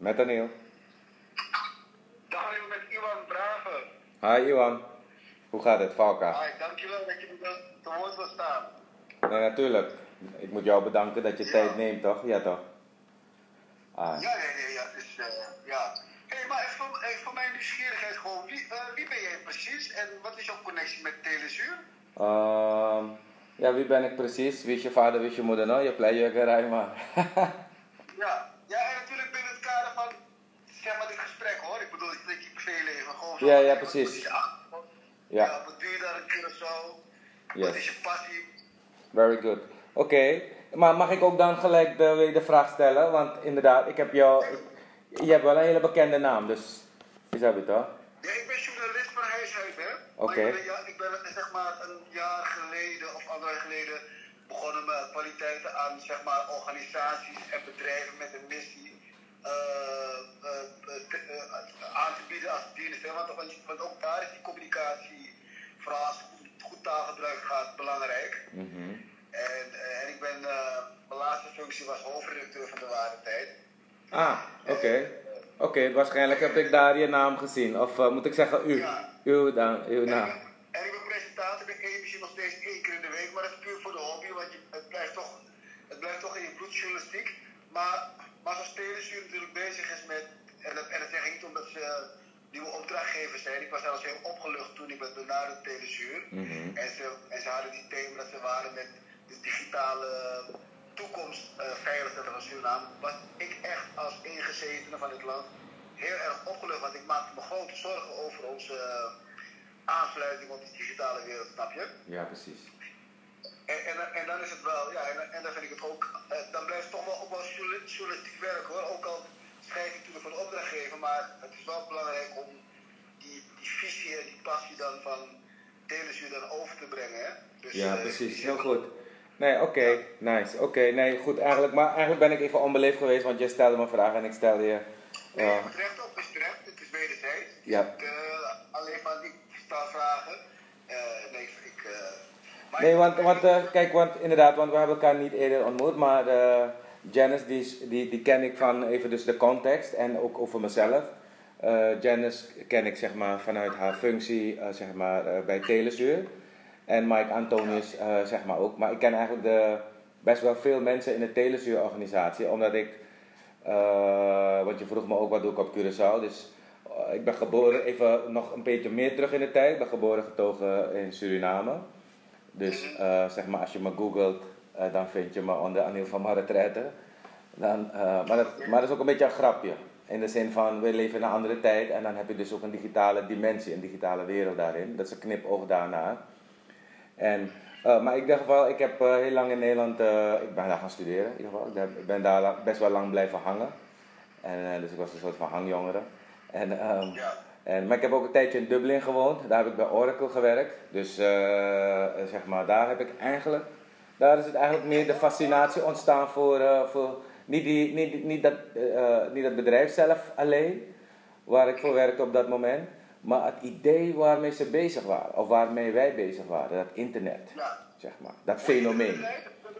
Met Daniel. Daniel met Iwan Brave. Hi Iwan. Hoe gaat het, Valka? Hi, dankjewel dat je me te woord wil staan. Nee, natuurlijk. Ik moet jou bedanken dat je Ja. tijd neemt, toch? Ja, toch? Ah. Ja, nee, nee, ja. Dus, eh, ja. Hé, hey, maar even, voor- even voor mijn nieuwsgierigheid gewoon. Wie, eh, wie ben jij precies en wat is jouw connectie met Telezuur? Ehm, ja, wie ben ik precies? Wie is je vader, wie is je moeder? Nou, je pleitje maar. Ja. Ja, en natuurlijk binnen het kader van, zeg maar, dit gesprek hoor. Ik bedoel, ik denk je privéleven. Gewoon zo. Ja, ja, precies. Ja. ja. Wat doe je daar in Curaçao? Yes. Wat is je passie? Very good. Oké, maar mag ik ook dan gelijk de, de vraag stellen? Want inderdaad, ik heb jou. je hebt wel een hele bekende naam, dus. Is dat het toch? Ja, ik ben journalist van huis uit, hè. Oké. Ik ja, ik ben zeg maar een jaar geleden of anderhalf jaar geleden begonnen met kwaliteiten aan zeg maar organisaties en bedrijven met een missie eh, eh, eh, aan te bieden als. Hè. Want, want, ook daar is die communicatie, vooral als het goed- taalgebruik gaat, belangrijk. Mhm. En, en ik ben, mijn laatste functie was hoofdredacteur van de Waarheid. Ah, oké. Oké, waarschijnlijk heb ik daar je naam gezien. Of moet ik zeggen u? Ja. Uw, dan, uw naam. en ik ben presentator bij nog steeds één keer in de week, maar dat is puur voor de hobby, want je, het, blijft toch, het blijft toch in je bloedjournalistiek. Maar, maar zoals Telezuur natuurlijk bezig is met, en dat, en dat zeg ik niet omdat ze nieuwe opdrachtgevers zijn, ik was zelfs heel opgelucht toen ik werd benaderd. Mhm. En, ze, en ze hadden die thema dat ze waren met de digitale toekomst eh veiligstellen van Suriname. Was ik echt als ingezetene van het land heel erg opgelucht, want ik maakte me grote zorgen over onze eh, aansluiting op die digitale wereld, snap je? Ja, precies. En, en, en dan is het wel, ja, en, en dan vind ik het ook, eh, dan blijft het toch wel ook wel journa- journalistiek werk hoor. Ook al schrijf ik natuurlijk voor de opdrachtgever, maar het is wel belangrijk om die, die visie en die passie dan van Telezuur dan over te brengen. Hè? Dus, Ja, eh, precies. Heel goed. Nee, oké. Nice. Oké, nee, goed. Eigenlijk, maar eigenlijk ben ik even onbeleefd geweest, want jij stelde me een vraag en ik stelde je... Nee, eh, je moet recht op, is terecht, het is wederzijds. Ja alleen van ik stel vragen. Eh, nee, ik. eh, maar Nee, want, eh, kijk, want inderdaad, want we hebben elkaar niet eerder ontmoet, maar eh, Janice, die, die, ken ik van even dus de context en ook over mezelf. Eh Janice ken ik zeg maar vanuit haar functie zeg maar, bij Telezuur. En Mike Antonius zeg maar ook. Maar ik ken eigenlijk de, best wel veel mensen in de Telezuur-organisatie, omdat ik, want je vroeg me ook wat doe ik op Curaçao, dus ik ben geboren, even nog een beetje meer terug in de tijd, ik ben geboren getogen in Suriname. Dus eh, zeg maar, als je me googelt, eh, dan vind je me onder Anil van Marretraite. Dan, eh, maar, dat, maar dat is ook een beetje een grapje. In de zin van, we leven in een andere tijd en dan heb je dus ook een digitale dimensie, een digitale wereld daarin. Dat is een knipoog daarna. En, maar in ieder geval, ik heb heel lang in Nederland, ik ben daar gaan studeren in ieder geval. Ik ben- Ik daar best wel lang blijven hangen. En, dus ik was een soort van hangjongere. En, ehm, Ja. En, maar ik heb ook een tijdje in Dublin gewoond. Daar heb ik bij Oracle gewerkt. Dus eh, eh, zeg maar, daar heb ik eigenlijk, daar is het eigenlijk meer de fascinatie ontstaan voor, eh, voor niet, die, niet, niet, dat, niet dat bedrijf zelf alleen, waar ik voor werkte op dat moment. Maar het idee waarmee ze bezig waren, of waarmee wij bezig waren, dat internet, Ja. zeg maar. Dat fenomeen.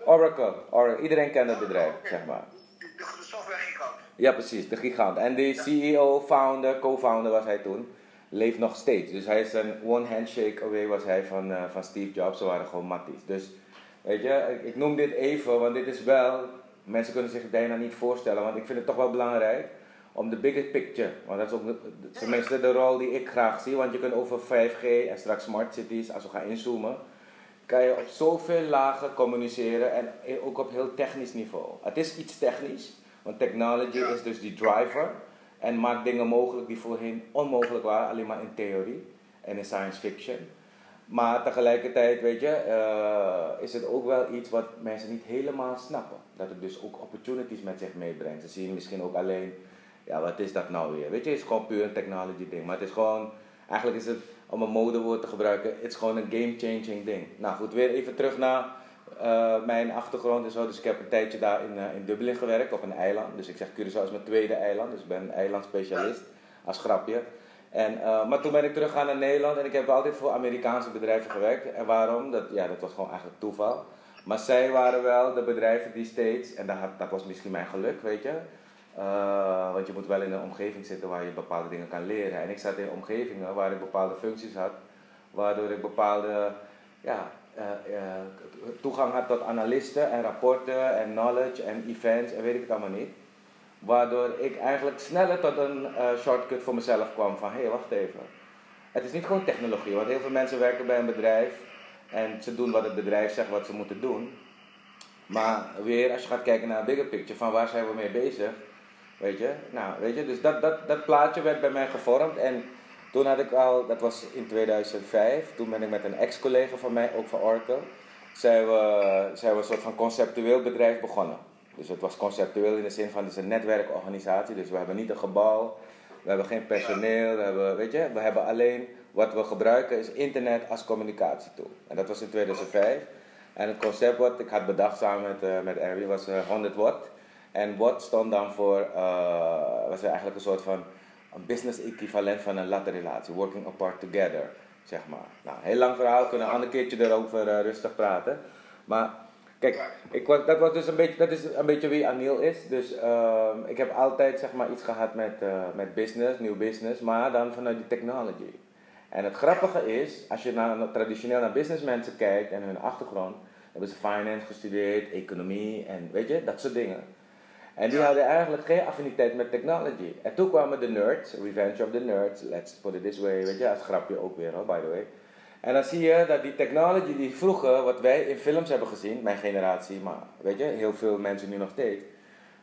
Oracle, Oracle, iedereen kent dat bedrijf, zeg maar. De, de softwaregigant. Ja, precies, de gigant. En die CEO, founder, co-founder was hij toen, leeft nog steeds. Dus hij is een one handshake away was hij van, eh, van Steve Jobs. Ze waren gewoon matties. Dus weet je, ik, ik noem dit even, want dit is wel, mensen kunnen zich het bijna niet voorstellen, want ik vind het toch wel belangrijk om de bigger picture, want dat is ook tenminste de rol die ik graag zie, want je kunt over 5G en straks smart cities, als we gaan inzoomen, kan je op zoveel lagen communiceren en ook op heel technisch niveau. Het is iets technisch, want technology Ja. is dus die driver en maakt dingen mogelijk die voorheen onmogelijk waren, alleen maar in theorie en in science fiction. Maar tegelijkertijd, weet je, eh, is het ook wel iets wat mensen niet helemaal snappen. Dat het dus ook opportunities met zich meebrengt. Ze zien misschien ook alleen, ja, wat is dat nou weer? Weet je, het is gewoon puur een technology ding. Maar het is gewoon, eigenlijk is het, om een modewoord te gebruiken, het is gewoon een game-changing ding. Nou goed, weer even terug naar eh, mijn achtergrond en zo. Dus ik heb een tijdje daar in, eh, in Dublin gewerkt, op een eiland. Dus ik zeg Curaçao is mijn tweede eiland, dus ik ben een eilandspecialist, als grapje. En, eh, maar toen ben ik teruggegaan naar Nederland en ik heb altijd voor Amerikaanse bedrijven gewerkt. En waarom? Dat, ja, dat was gewoon eigenlijk toeval. Maar zij waren wel de bedrijven die steeds, en dat, dat was misschien mijn geluk, weet je. Want je moet wel in een omgeving zitten waar je bepaalde dingen kan leren. En ik zat in omgevingen waar ik bepaalde functies had, waardoor ik bepaalde ja, toegang had tot analisten en rapporten en knowledge en events en weet ik het allemaal niet. Waardoor ik eigenlijk sneller tot een shortcut voor mezelf kwam van hé, hey, wacht even. Het is niet gewoon technologie, want heel veel mensen werken bij een bedrijf en ze doen wat het bedrijf zegt wat ze moeten doen. Maar weer, als je gaat kijken naar een bigger picture, van waar zijn we mee bezig? Weet je? Nou, weet je, dus dat, dat, dat plaatje werd bij mij gevormd. En toen had ik al, dat was in 2005, toen ben ik met een ex-collega van mij, ook van Oracle, zijn we, zijn we een soort van conceptueel bedrijf begonnen. Dus het was conceptueel in de zin van het is een netwerkorganisatie, dus we hebben niet een gebouw, we hebben geen personeel, we hebben, weet je, we hebben alleen wat we gebruiken is internet als communicatietool. En dat was in 2005. En het concept wat ik had bedacht samen met, uh, met Erwin was uh, 100 watt. En watt stond dan voor, uh, was eigenlijk een soort van een business equivalent van een latte relatie. Working apart together, zeg maar. Nou, heel lang verhaal, kunnen we een ander keertje erover uh, rustig praten. Maar kijk, ik, dat, was dus een beetje, dat is een beetje wie Anil is. Dus uh, ik heb altijd zeg maar, iets gehad met, uh, met business, nieuw business, maar dan vanuit die technology. En het grappige is, als je naar, traditioneel naar businessmensen kijkt en hun achtergrond, hebben ze finance gestudeerd, economie en weet je, dat soort dingen. En die hadden eigenlijk geen affiniteit met technology. En toen kwamen de nerds, Revenge of the Nerds, let's put it this way, weet je, als grapje ook weer, hoor, by the way. En dan zie je dat die technology die vroeger, wat wij in films hebben gezien, mijn generatie, maar weet je, heel veel mensen nu nog steeds,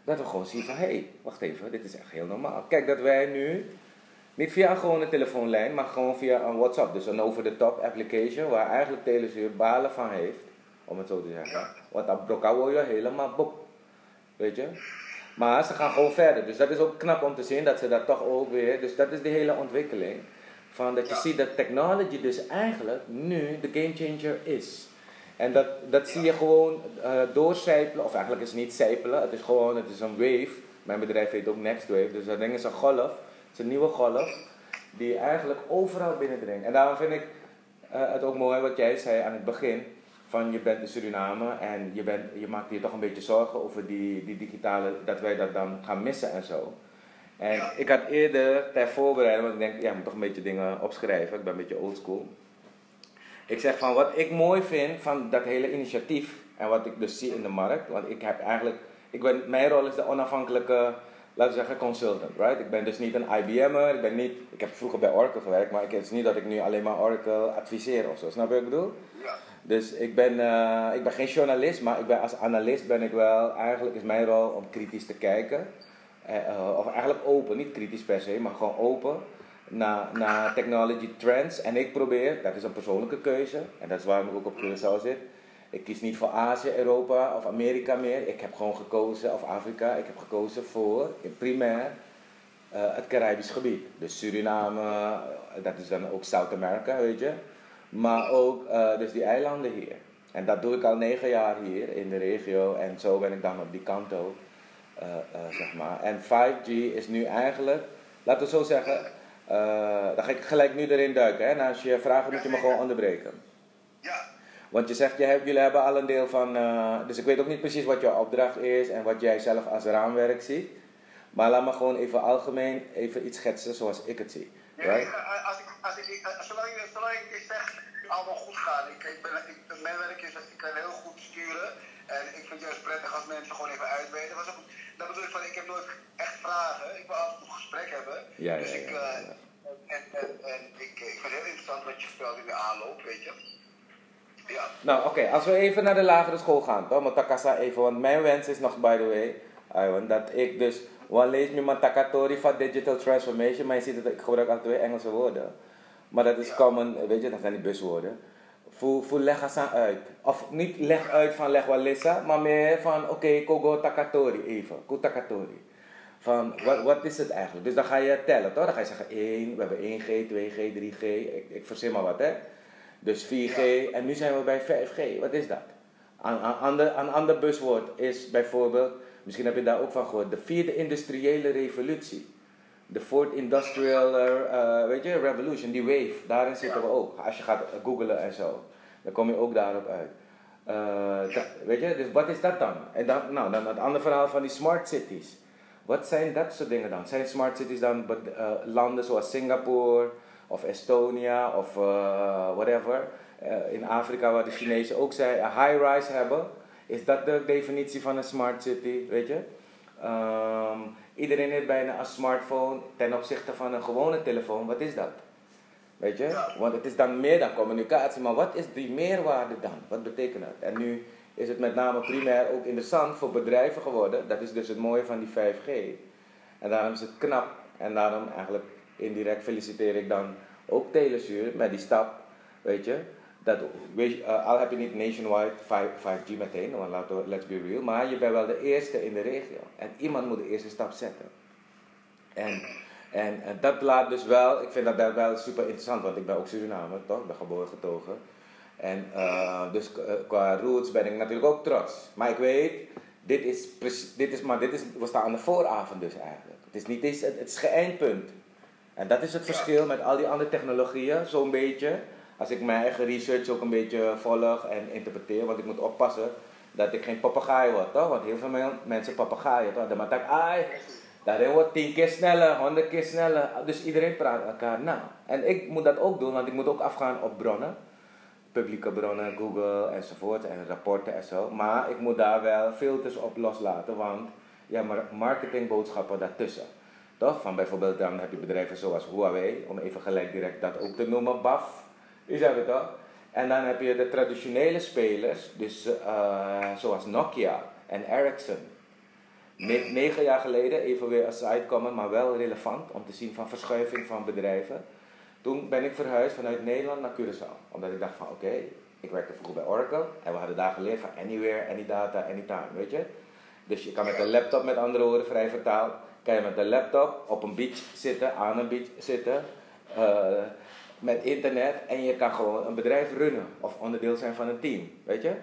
dat we gewoon zien van, hé, hey, wacht even, dit is echt heel normaal. Kijk, dat wij nu niet via een gewone telefoonlijn, maar gewoon via een WhatsApp. Dus een over-the-top application waar eigenlijk Telesuur balen van heeft. Om het zo te zeggen. Want dat brokken je helemaal bop. Weet je? Maar ze gaan gewoon verder. Dus dat is ook knap om te zien dat ze dat toch ook weer. Dus dat is de hele ontwikkeling. Van dat je ziet dat technology dus eigenlijk nu de game changer is. En dat, dat zie je gewoon uh, doorcijpelen. Of eigenlijk is het niet zijpelen. Het is gewoon, het is een wave. Mijn bedrijf heet ook Next Wave. Dus dat ding is een golf is een nieuwe golf die eigenlijk overal binnendringt. En daarom vind ik uh, het ook mooi wat jij zei aan het begin. Van je bent in Suriname en je, bent, je maakt je toch een beetje zorgen over die, die digitale, dat wij dat dan gaan missen en zo. En ik had eerder ter voorbereiding, want ik denk, ja, ik moet toch een beetje dingen opschrijven. Ik ben een beetje oldschool. Ik zeg van wat ik mooi vind van dat hele initiatief en wat ik dus zie in de markt. Want ik heb eigenlijk, ik ben, mijn rol is de onafhankelijke laten we zeggen, consultant, right? Ik ben dus niet een IBM'er, ik ben niet, ik heb vroeger bij Oracle gewerkt, maar het is niet dat ik nu alleen maar Oracle adviseer of zo, snap je wat ik bedoel? Ja. Dus ik ben, uh, ik ben geen journalist, maar ik ben, als analist ben ik wel, eigenlijk is mijn rol om kritisch te kijken, uh, of eigenlijk open, niet kritisch per se, maar gewoon open naar, naar technology trends. En ik probeer, dat is een persoonlijke keuze, en dat is waarom ik ook op Curaçao zit, ik kies niet voor Azië, Europa of Amerika meer. Ik heb gewoon gekozen, of Afrika, ik heb gekozen voor primair uh, het Caribisch gebied. Dus Suriname, uh, dat is dan ook Zuid-Amerika, weet je. Maar ook uh, dus die eilanden hier. En dat doe ik al negen jaar hier in de regio. En zo ben ik dan op die kant ook, zeg maar. En 5G is nu eigenlijk, laten we zo zeggen, dan ga ik gelijk nu erin duiken. Hè? En als je vragen moet je me gewoon onderbreken. Want je zegt, je jullie hebben al een deel van. Uh, dus ik weet ook niet precies wat jouw opdracht is en wat jij zelf als raamwerk ziet. Maar laat me gewoon even algemeen even iets schetsen zoals ik het zie. Ja, right? als ik, als ik, zolang, je, zolang ik zeg allemaal goed gaat. Ik, ik ben, ik, mijn werk is dat ik kan heel goed sturen. En ik vind het juist prettig als mensen gewoon even uitweten. Dat, dat bedoel ik van, ik heb nooit echt vragen. Ik wil altijd een gesprek hebben. Ja, dus ja, ik, ja, uh, en, en, en ik, ik vind het heel interessant wat je vertelt in de aanloop, weet je. Ja. Nou, oké, als we even naar de lagere school gaan, toch? Matakasa even, want mijn wens is nog, by the way, Iwan, dat ik dus, wat lees me Matakatori van Digital Transformation, maar je ziet dat ik gebruik altijd twee Engelse woorden. Maar dat is common, weet je, dat zijn die buswoorden. Voel, voel leg aan uit. Of niet leg uit van leg walissa, maar meer van oké, okay, kogo takatori even. Ko takatori. Van wat, wat is het eigenlijk? Dus dan ga je tellen toch? Dan ga je zeggen 1, we hebben 1G, 2G, 3G, ik, ik verzin maar wat hè. Dus 4G en nu zijn we bij 5G. Wat is dat? Een, ander, een ander buswoord is bijvoorbeeld, misschien heb je daar ook van gehoord, de vierde industriële revolutie. De fourth industrial uh, weet je, revolution, die wave, daarin zitten we ook. Als je gaat googlen en zo, dan kom je ook daarop uit. Uh, dat, weet je, dus wat is dat dan? En dan, nou, dan het andere verhaal van die smart cities. Wat zijn dat soort dingen dan? Zijn smart cities dan uh, landen zoals Singapore of Estonia of uh, whatever? Uh, in Afrika waar de Chinezen ook zijn, een high-rise hebben. Is dat de definitie van een smart city, weet je? Um, iedereen heeft bijna een smartphone ten opzichte van een gewone telefoon. Wat is dat? Weet je? Want het is dan meer dan communicatie, maar wat is die meerwaarde dan? Wat betekent dat? En nu is het met name primair ook interessant voor bedrijven geworden. Dat is dus het mooie van die 5G. En daarom is het knap. En daarom eigenlijk indirect feliciteer ik dan ook Telesuur met die stap. Weet je, dat, weet uh, al heb je niet nationwide 5, 5G meteen, want laten we, let's be real, maar je bent wel de eerste in de regio. En iemand moet de eerste stap zetten. En, en, dat laat dus wel, ik vind dat wel super interessant, want ik ben ook Surinamer, toch? Ik ben geboren getogen. En uh, dus uh, qua roots ben ik natuurlijk ook trots. Maar ik weet, dit is, dit is, maar dit is, we staan aan de vooravond dus eigenlijk. Het is niet het, het is geen eindpunt. En dat is het verschil met al die andere technologieën, zo'n beetje als ik mijn eigen research ook een beetje volg en interpreteer, want ik moet oppassen dat ik geen papegaai word, toch? Want heel veel mensen papegaaien, toch? Dan maak ai, daarin wordt tien keer sneller, honderd keer sneller. Dus iedereen praat elkaar na. En ik moet dat ook doen, want ik moet ook afgaan op bronnen. Publieke bronnen, Google enzovoort, en rapporten en zo. Maar ik moet daar wel filters op loslaten, want ja, maar marketingboodschappen daartussen. Toch? Van bijvoorbeeld dan heb je bedrijven zoals Huawei, om even gelijk direct dat ook te noemen, BAF. Is dat toch? En dan heb je de traditionele spelers, dus uh, zoals Nokia en Ericsson. Ne negen jaar geleden, even weer aside komen, maar wel relevant om te zien van verschuiving van bedrijven. Toen ben ik verhuisd vanuit Nederland naar Curaçao. Omdat ik dacht van oké, ik werkte vroeger bij Oracle en we hadden daar geleerd van anywhere, any data, anytime, weet je. Dus je kan met een laptop, met andere woorden vrij vertaald, kan je met een laptop op een beach zitten, aan een beach zitten. Uh, met internet en je kan gewoon een bedrijf runnen of onderdeel zijn van een team. Weet je?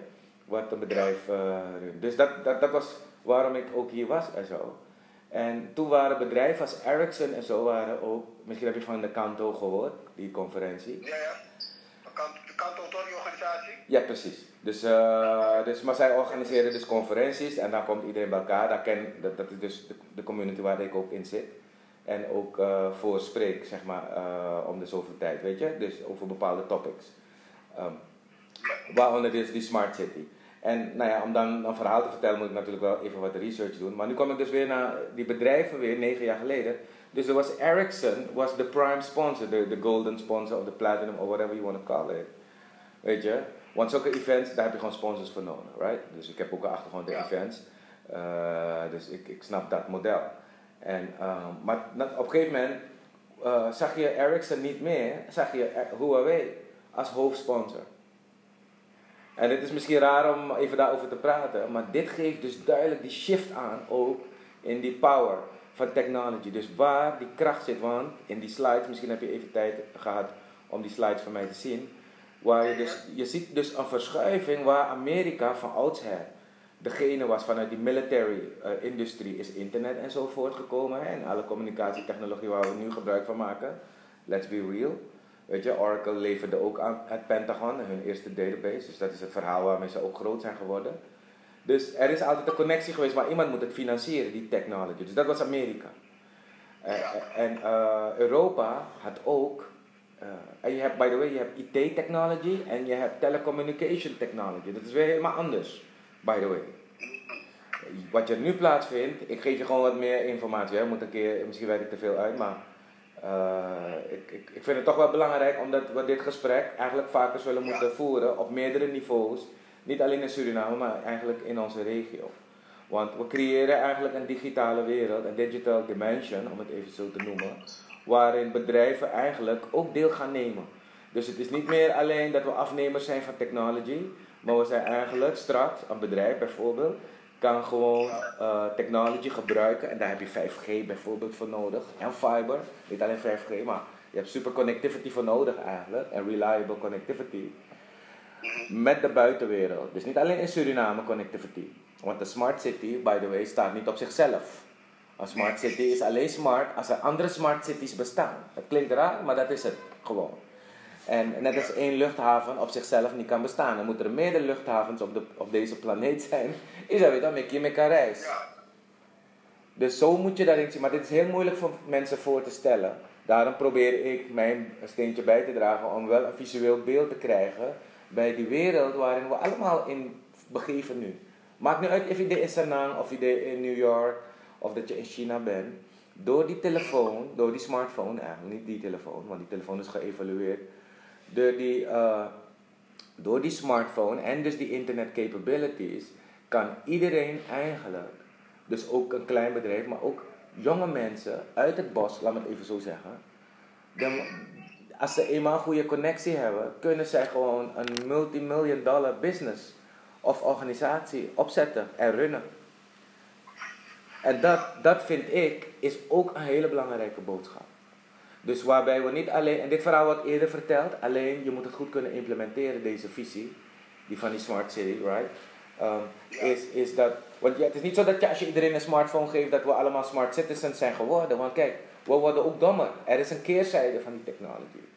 Wat een bedrijf uh, runt. Dus dat, dat, dat was waarom ik ook hier was en zo. En toen waren bedrijven als Ericsson en zo waren ook, misschien heb je van de Kanto gehoord, die conferentie. Ja, ja. De Kanto, toch, die organisatie? Ja, precies. Dus, uh, dus, maar zij organiseren dus conferenties en dan komt iedereen bij elkaar. Daar ken, dat, dat is dus de, de community waar ik ook in zit. En ook uh, voor spreek, zeg maar, uh, om de zoveel tijd, weet je? Dus over bepaalde topics. Um, waaronder dus die Smart City. En nou ja, om dan een verhaal te vertellen moet ik natuurlijk wel even wat research doen. Maar nu kwam ik dus weer naar die bedrijven weer, negen jaar geleden. Dus er was Ericsson, was de prime sponsor, de, de golden sponsor of de platinum or whatever you want to call it. Weet je? Want zulke events, daar heb je gewoon sponsors voor nodig, right? Dus ik heb ook een achtergrond in events. Uh, dus ik, ik snap dat model. En, uh, maar op een gegeven moment uh, zag je Ericsson niet meer, zag je Huawei als hoofdsponsor. En het is misschien raar om even daarover te praten, maar dit geeft dus duidelijk die shift aan ook in die power van technology. Dus waar die kracht zit, want in die slides, misschien heb je even tijd gehad om die slides van mij te zien, waar je dus, je ziet dus een verschuiving waar Amerika van oudsher degene was vanuit die military uh, industrie is internet en zo voortgekomen. En alle communicatietechnologie waar we nu gebruik van maken. Let's be real. Weet je, Oracle leverde ook aan het Pentagon, hun eerste database. Dus dat is het verhaal waarmee ze ook groot zijn geworden. Dus er is altijd een connectie geweest, maar iemand moet het financieren, die technology. Dus dat was Amerika. Uh, en uh, Europa had ook, en je hebt, by the way, je hebt IT-technology en je hebt telecommunication technology. Dat is weer helemaal anders by the way. Wat er nu plaatsvindt, ik geef je gewoon wat meer informatie. Hè. Moet een keer, misschien weet ik te veel uit, maar uh, ik, ik, ik vind het toch wel belangrijk omdat we dit gesprek eigenlijk vaker zullen moeten voeren op meerdere niveaus. Niet alleen in Suriname, maar eigenlijk in onze regio. Want we creëren eigenlijk een digitale wereld, een digital dimension, om het even zo te noemen, waarin bedrijven eigenlijk ook deel gaan nemen. Dus het is niet meer alleen dat we afnemers zijn van technology, maar we zijn eigenlijk straks, een bedrijf bijvoorbeeld, kan gewoon uh, technology gebruiken. En daar heb je 5G bijvoorbeeld voor nodig. En fiber, niet alleen 5G, maar je hebt super connectivity voor nodig eigenlijk. En reliable connectivity. Met de buitenwereld. Dus niet alleen in Suriname connectivity. Want de smart city, by the way, staat niet op zichzelf. Een smart city is alleen smart als er andere smart cities bestaan. Dat klinkt raar, maar dat is het gewoon. En net als één luchthaven op zichzelf niet kan bestaan, dan moeten er meerdere luchthavens op, de, op deze planeet zijn. Is dat weer dan met je met reis. Dus zo moet je daarin zien. Maar dit is heel moeilijk voor mensen voor te stellen. Daarom probeer ik mijn steentje bij te dragen om wel een visueel beeld te krijgen bij die wereld waarin we allemaal in begeven nu. Maakt niet uit of je in Sanang of je in New York of dat je in China bent. Door die telefoon, door die smartphone, eigenlijk niet die telefoon, want die telefoon is geëvalueerd. Door die, uh, door die smartphone en dus die internet capabilities kan iedereen eigenlijk, dus ook een klein bedrijf, maar ook jonge mensen uit het bos, laat me het even zo zeggen. Als ze eenmaal een goede connectie hebben, kunnen zij gewoon een multimillion dollar business of organisatie opzetten en runnen. En dat, dat vind ik is ook een hele belangrijke boodschap. Dus waarbij we niet alleen, en dit verhaal wordt eerder verteld, alleen je moet het goed kunnen implementeren, deze visie, die van die smart city, right? Um, is, is dat, want het is niet zo dat je, als je iedereen een smartphone geeft, dat we allemaal smart citizens zijn geworden. Want kijk, we worden ook dommer. Er is een keerzijde van die technology.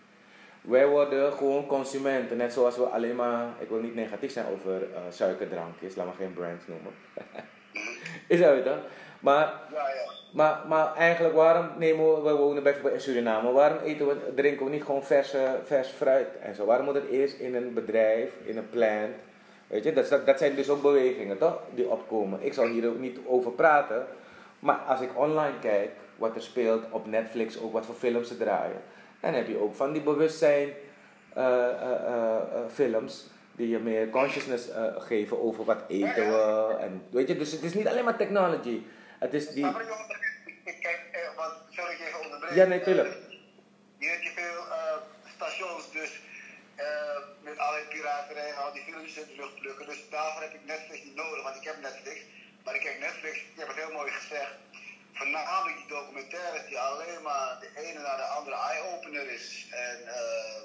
Wij worden gewoon consumenten, net zoals we alleen maar, ik wil niet negatief zijn over uh, suikerdrankjes, laat maar geen brands noemen. is dat dan? Maar, ja, ja. Maar, maar eigenlijk, waarom nemen we, we wonen bijvoorbeeld in Suriname, waarom eten we, drinken we niet gewoon vers, vers fruit en zo? Waarom moet het eerst in een bedrijf, in een plant? Weet je, dat, dat zijn dus ook bewegingen, toch? Die opkomen. Ik zal hier ook niet over praten, maar als ik online kijk, wat er speelt op Netflix, ook wat voor films ze draaien, dan heb je ook van die bewustzijn uh, uh, films die je meer consciousness geven over wat eten we. En, weet je, dus het is niet alleen maar technology. Het is die... Maar kijk, want, sorry je even onderbreek. Ja, nee, tuurlijk. Hier heb je veel stations, dus met alle piraterij en al die filmpjes in de lucht plukken. Dus daarvoor heb ik Netflix niet nodig, want ik heb Netflix. Maar ik kijk Netflix, je hebt het heel mooi gezegd voornamelijk die documentaires die alleen maar de ene naar de andere is. En uh,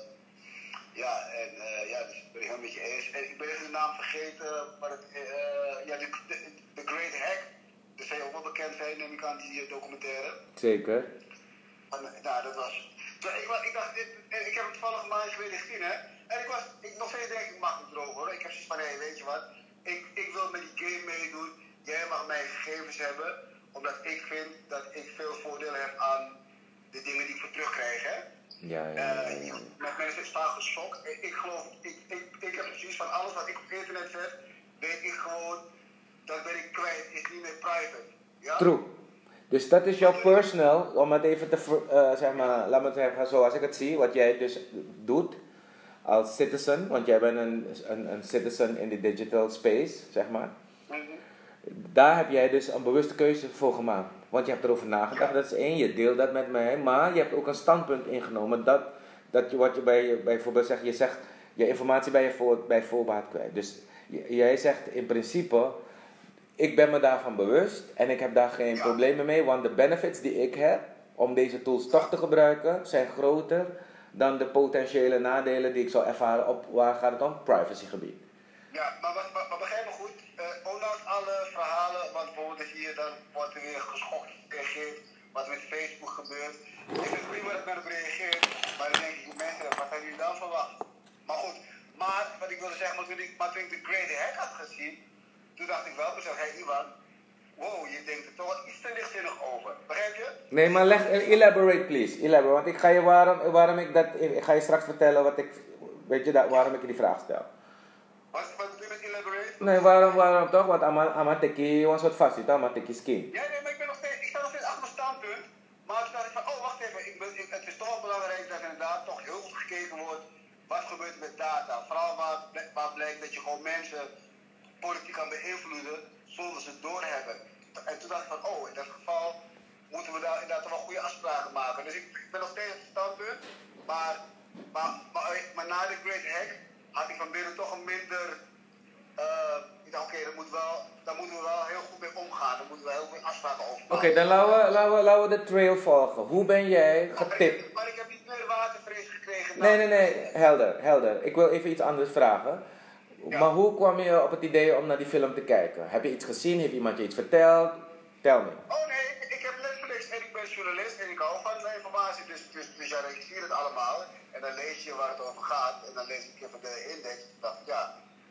ja, en uh, ja, dus ben ik helemaal met je eens. En ik ben even de naam vergeten, maar het, uh, ja, de, de, Great Hack. Zou je ook wel bekend zijn, neem ik aan, die documentaire. Zeker. En, nou, dat was... Ik, ik dacht, dit, ik heb het toevallig een maandje geleden gezien, hè. En ik was, ik, nog steeds denk ik, mag niet droog hoor. Ik heb zoiets van, hé, weet je wat. Ik, ik wil met die game meedoen. Jij mag mijn gegevens hebben omdat ik vind dat ik veel voordeel heb aan de dingen die ik voor terugkrijg. Hè? Ja, ja, ja, uh, ja. Met mensen is vaak geschokt. Ik, ik geloof, ik, ik, ik heb precies van alles wat ik op internet zet, weet ik gewoon, dat ben ik kwijt, is niet meer private. Ja? True. Dus dat is jouw personal, om het even te, uh, zeg maar, laat me zeggen zoals ik het zie, wat jij dus doet als citizen, want jij bent een, een, een citizen in de digital space, zeg maar. Daar heb jij dus een bewuste keuze voor gemaakt. Want je hebt erover nagedacht, dat is één, je deelt dat met mij, maar je hebt ook een standpunt ingenomen dat, dat je, wat je bij, bijvoorbeeld zegt, je zegt je informatie bij, je voor, bij voorbaat kwijt. Dus jij zegt in principe, ik ben me daarvan bewust en ik heb daar geen problemen mee, want de benefits die ik heb om deze tools toch te gebruiken zijn groter dan de potentiële nadelen die ik zou ervaren op, waar gaat het om? Privacygebied. Ja, maar, maar, maar begrijp me goed, ondanks alle verhalen, want bijvoorbeeld hier dan wordt er weer geschokt gereageerd, wat met Facebook gebeurt. Ik vind prima dat men reageert, maar dan denk ik, mensen, wat hebben jullie dan verwacht? Maar goed, maar wat ik wilde zeggen, maar toen ik, maar de Great Hack had gezien, toen dacht ik wel mezelf, hey, Ivan, wow, je denkt er toch wat iets te lichtzinnig over. Begrijp je? Nee, maar leg, elaborate please, elaborate, want ik ga je waarom, waarom ik dat, ik ga je straks vertellen wat ik, weet je, dat, waarom ik je die vraag stel. Wat, wat bedoel je met elaborate? Nee, waarom, waarom toch? Want Amateki was wat vast, Amateki skin. Ja, nee, maar ik ben nog steeds, ik sta nog steeds achter mijn standpunt. Maar toen dacht ik van, oh wacht even, ik ben, ik, het is toch wel belangrijk dat inderdaad toch heel goed gekeken wordt. Wat gebeurt met data? Vooral waar, waar blijkt dat je gewoon mensen politiek kan beïnvloeden zonder ze doorhebben. En toen dacht ik van, oh, in dat geval moeten we daar inderdaad wel goede afspraken maken. Dus ik, ik ben nog steeds op het standpunt. Maar, maar, maar, maar na de Great Hack had ik van binnen toch een minder. Uh, ik dacht, oké, okay, moet wel, daar moeten we wel heel goed mee omgaan. Daar moeten we heel veel afspraken over Oké, okay, dan laten we, laten, we, laten we de trail volgen. Hoe ben jij getipt? Maar, ik heb niet meer watervrees gekregen. Nee, nee, nee, helder, helder. Ik wil even iets anders vragen. Ja. Maar hoe kwam je op het idee om naar die film te kijken? Heb je iets gezien? Heeft iemand je iets verteld? Tel me. Oh nee, ik heb Netflix en ik ben journalist en ik hou van informatie, dus, dus, dus ja, ik zie het allemaal. En dan lees je waar het over gaat. En dan lees ik even de index. En dacht ja,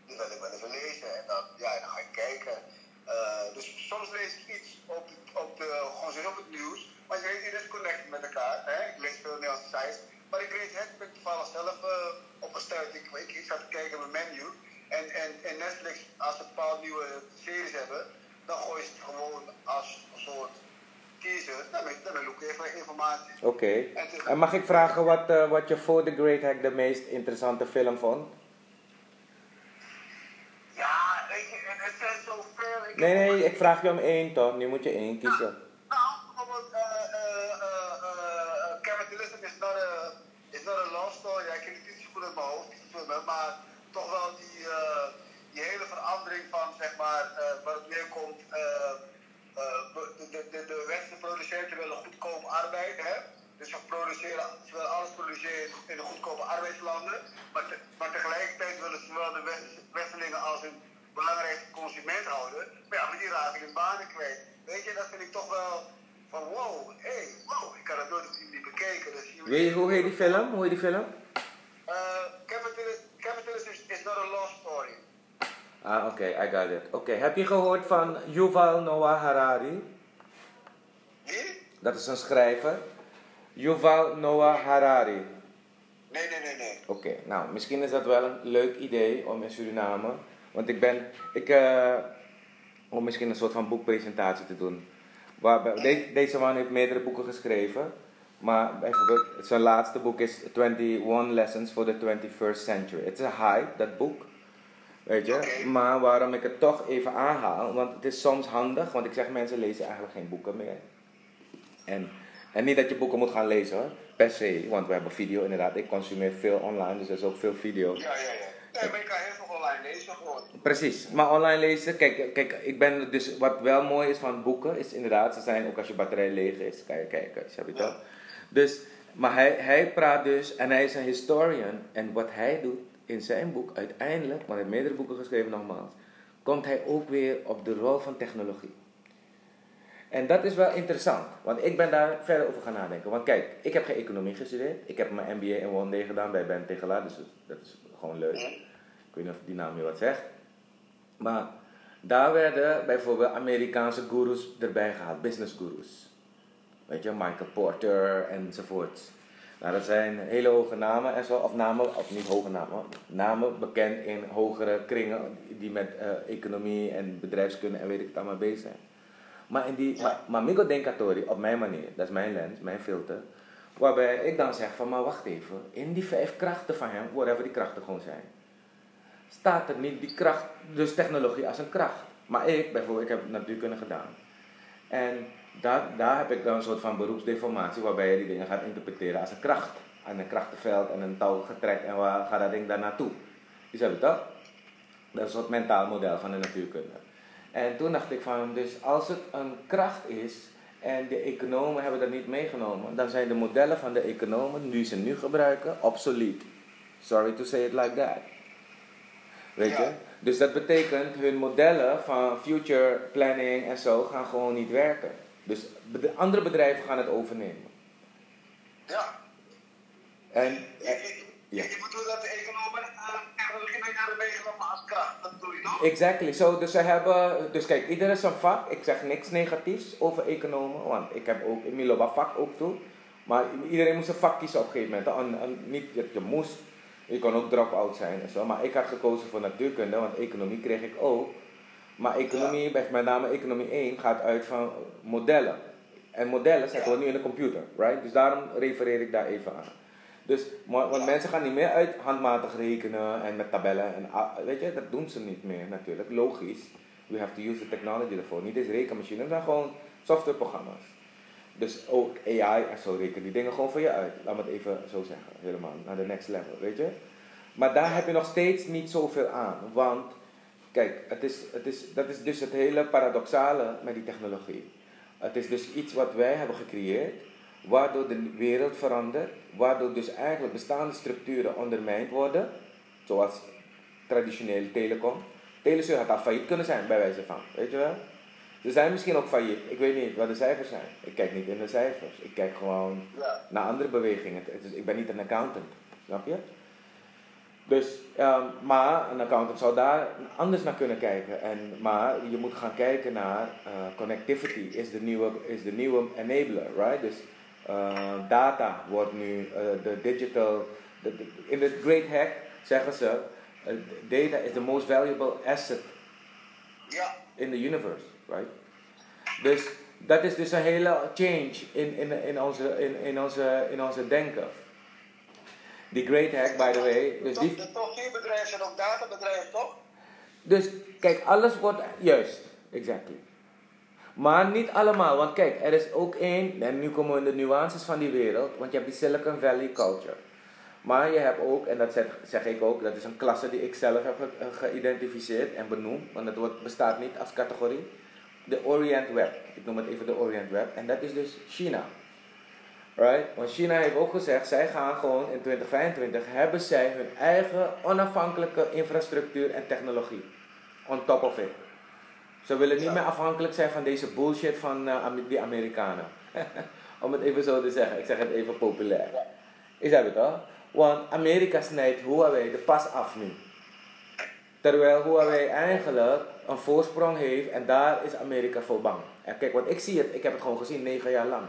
die wil ik wel even lezen. En dan, ja, dan ga ik kijken. Eh, dus soms lees ik iets op, op de, gewoon op het nieuws. Maar je weet niet, is dus connected met elkaar. Hè? Ik lees veel Nederlandse sites. Maar ik lees het met toevallig zelf eh, uh, opgestuurd. Ik, ik, ik zat te kijken op mijn menu. En, en, en Netflix, als ze een paar nieuwe series hebben, dan gooi je het gewoon als een soort teaser. Dan ben, dan ben ik even informatie. Oké. En mag ik vragen wat, eh, wat je voor The Great Hack de meest interessante film vond? Ja, weet je, het, zijn zoveel. Ik Nee, nee, ik vraag je om één toch? Nu moet je één kiezen. Nou, bijvoorbeeld, eh, Capitalism is not a, is not a love story. Ja, ik heb het niet zo goed in mijn hoofd, maar toch wel die, eh, die hele verandering van, zeg maar, eh, waar het neerkomt. eh eh, de, de, de, de goedkoop arbeid, hè? Dus ze produceren, ze willen alles produceren in de goedkope arbeidslanden. Maar, te- maar tegelijkertijd willen ze wel de West- Westerlingen als hun belangrijkste consument houden. Maar ja, maar die raken hun banen kwijt. Weet je, dat vind ik toch wel van wow, hé, hey, wow, ik kan het nooit niet bekeken. Dus Weet je, hoe heet die film? Hoe heet die film? Eh, Capitalism, is, is not a love story. Ah, oké, I got it. Oké, heb je gehoord van Yuval Noah Harari? Wie? Dat is een schrijver. Yuval Noah Harari. Nee, nee, nee, nee. Oké, nou, misschien is dat wel een leuk idee om in Suriname. Want ik ben, ik, eh, om misschien een soort van boekpresentatie te doen. Waarbij, de- deze man heeft meerdere boeken geschreven. Maar bijvoorbeeld, zijn laatste boek is 21 Lessons for the 21st Century. Het is een hype, dat boek. Weet je? Maar waarom ik het toch even aanhaal, want het is soms handig, want ik zeg mensen lezen eigenlijk geen boeken meer. En, en niet dat je boeken moet gaan lezen hoor, per se, want we hebben video inderdaad. Ik consumeer veel online, dus er is ook veel video. Ja, ja, ja. Nee, maar je kan heel veel online lezen gewoon. Precies, maar online lezen, kijk, kijk, ik ben dus, wat wel mooi is van boeken, is inderdaad, ze zijn ook als je batterij leeg is, kan je kijken, snap je toch? Dus, maar hij, hij praat dus, en hij is een historian, en wat hij doet in zijn boek, uiteindelijk, hij heeft meerdere boeken geschreven nogmaals, komt hij ook weer op de rol van technologie. En dat is wel interessant, want ik ben daar verder over gaan nadenken. Want kijk, ik heb geen economie gestudeerd. Ik heb mijn MBA in Wondé gedaan bij Ben Tegelaar, dus dat is gewoon leuk. Ik weet niet of die naam je wat zegt. Maar daar werden bijvoorbeeld Amerikaanse gurus erbij gehaald, business gurus. Weet je, Michael Porter enzovoort. Nou, dat zijn hele hoge namen en zo, of namen, of niet hoge namen, namen bekend in hogere kringen die met eh, economie en bedrijfskunde en weet ik het allemaal bezig zijn. Maar, in die, Ja. maar, maar Migo Denkatori, op mijn manier, dat is mijn lens, mijn filter, waarbij ik dan zeg van, maar wacht even, in die vijf krachten van hem, whatever die krachten gewoon zijn, staat er niet die kracht, dus technologie als een kracht. Maar ik bijvoorbeeld, ik heb natuurkunde gedaan. En daar, daar heb ik dan een soort van beroepsdeformatie waarbij je die dingen gaat interpreteren als een kracht. En een krachtenveld en een touwgetrek en waar gaat dat ding daar naartoe? Je hebt het toch? Dat is een soort mentaal model van de natuurkunde. En toen dacht ik van, dus als het een kracht is en de economen hebben dat niet meegenomen, dan zijn de modellen van de economen, die ze nu gebruiken, obsolet. Sorry to say it like that. Weet je? Ja. Dus dat betekent hun modellen van future planning en zo gaan gewoon niet werken. Dus andere bedrijven gaan het overnemen. Ja. En, je, Ja. je, bedoelt dat de economen uh, technologie mee hebben meegenomen als kracht. Dat bedoel je nog? Exactly. So, dus ze hebben, dus kijk, ieder is een vak. Ik zeg niks negatiefs over economen, want ik heb ook in Miloba vak ook toe. Maar iedereen moest een vak kiezen op een gegeven moment. En, en niet dat je moest, je kon ook drop-out zijn en zo. Maar ik had gekozen voor natuurkunde, want economie kreeg ik ook. Maar economie, bij- met name economie 1, gaat uit van modellen. En modellen Ja. gewoon nu in de computer, right? Dus daarom refereer ik daar even aan. Dus, want Ja. mensen gaan niet meer uit handmatig rekenen en met tabellen. En, weet je, dat doen ze niet meer natuurlijk. Logisch. We have to use the technology ervoor. Niet eens rekenmachines, maar gewoon softwareprogramma's. Dus ook AI en zo rekenen die dingen gewoon voor je uit. Laat me het even zo zeggen, helemaal naar de next level, weet je. Maar daar heb je nog steeds niet zoveel aan. Want, kijk, het is, het is, dat is dus het hele paradoxale met die technologie. Het is dus iets wat wij hebben gecreëerd, waardoor de wereld verandert, waardoor dus eigenlijk bestaande structuren ondermijnd worden, zoals traditionele telecom. Telesur had al failliet kunnen zijn, bij wijze van, weet je wel. Ze zijn misschien ook failliet, ik weet niet wat de cijfers zijn. Ik kijk niet in de cijfers, ik kijk gewoon naar andere bewegingen. Het is- ik ben niet een accountant, snap je? Dus, ehm, maar een accountant zou daar anders naar kunnen kijken. En, maar je moet gaan kijken naar eh, connectivity, is de nieuwe, is de nieuwe enabler, right? Dus eh, data wordt nu eh, de digital, de- de- in de Great Hack zeggen ze, data is the most valuable asset Ja. in the universe, right? Dus dat is dus een hele change in, in, in, onze, in, in, onze, in onze denken. Die Great Hack, by the way. Dus die, De top 4 bedrijven zijn ook databedrijven, toch? dus kijk, alles wordt juist, exactly. Maar niet allemaal, want kijk, er is ook één, en nu komen we in de nuances van die wereld, want je hebt die Silicon Valley culture. Maar je hebt ook, en dat zeg, zeg ik ook, dat is een klasse die ik zelf heb ge- geïdentificeerd en benoemd, want het wordt, bestaat niet als categorie. De Orient Web, ik noem het even de Orient Web, en dat is dus China. Right? Want China heeft ook gezegd, zij gaan gewoon in 2025 hebben zij hun eigen onafhankelijke infrastructuur en technologie. On top of it. Ze willen niet Ja. meer afhankelijk zijn van deze bullshit van eh, die Amerikanen. Om het even zo te zeggen, ik zeg het even populair. Is dat het toch? Want Amerika snijdt Huawei de pas af nu. Terwijl Huawei eigenlijk een voorsprong heeft en daar is Amerika voor bang. En kijk, want ik zie het, ik heb het gewoon gezien negen jaar lang.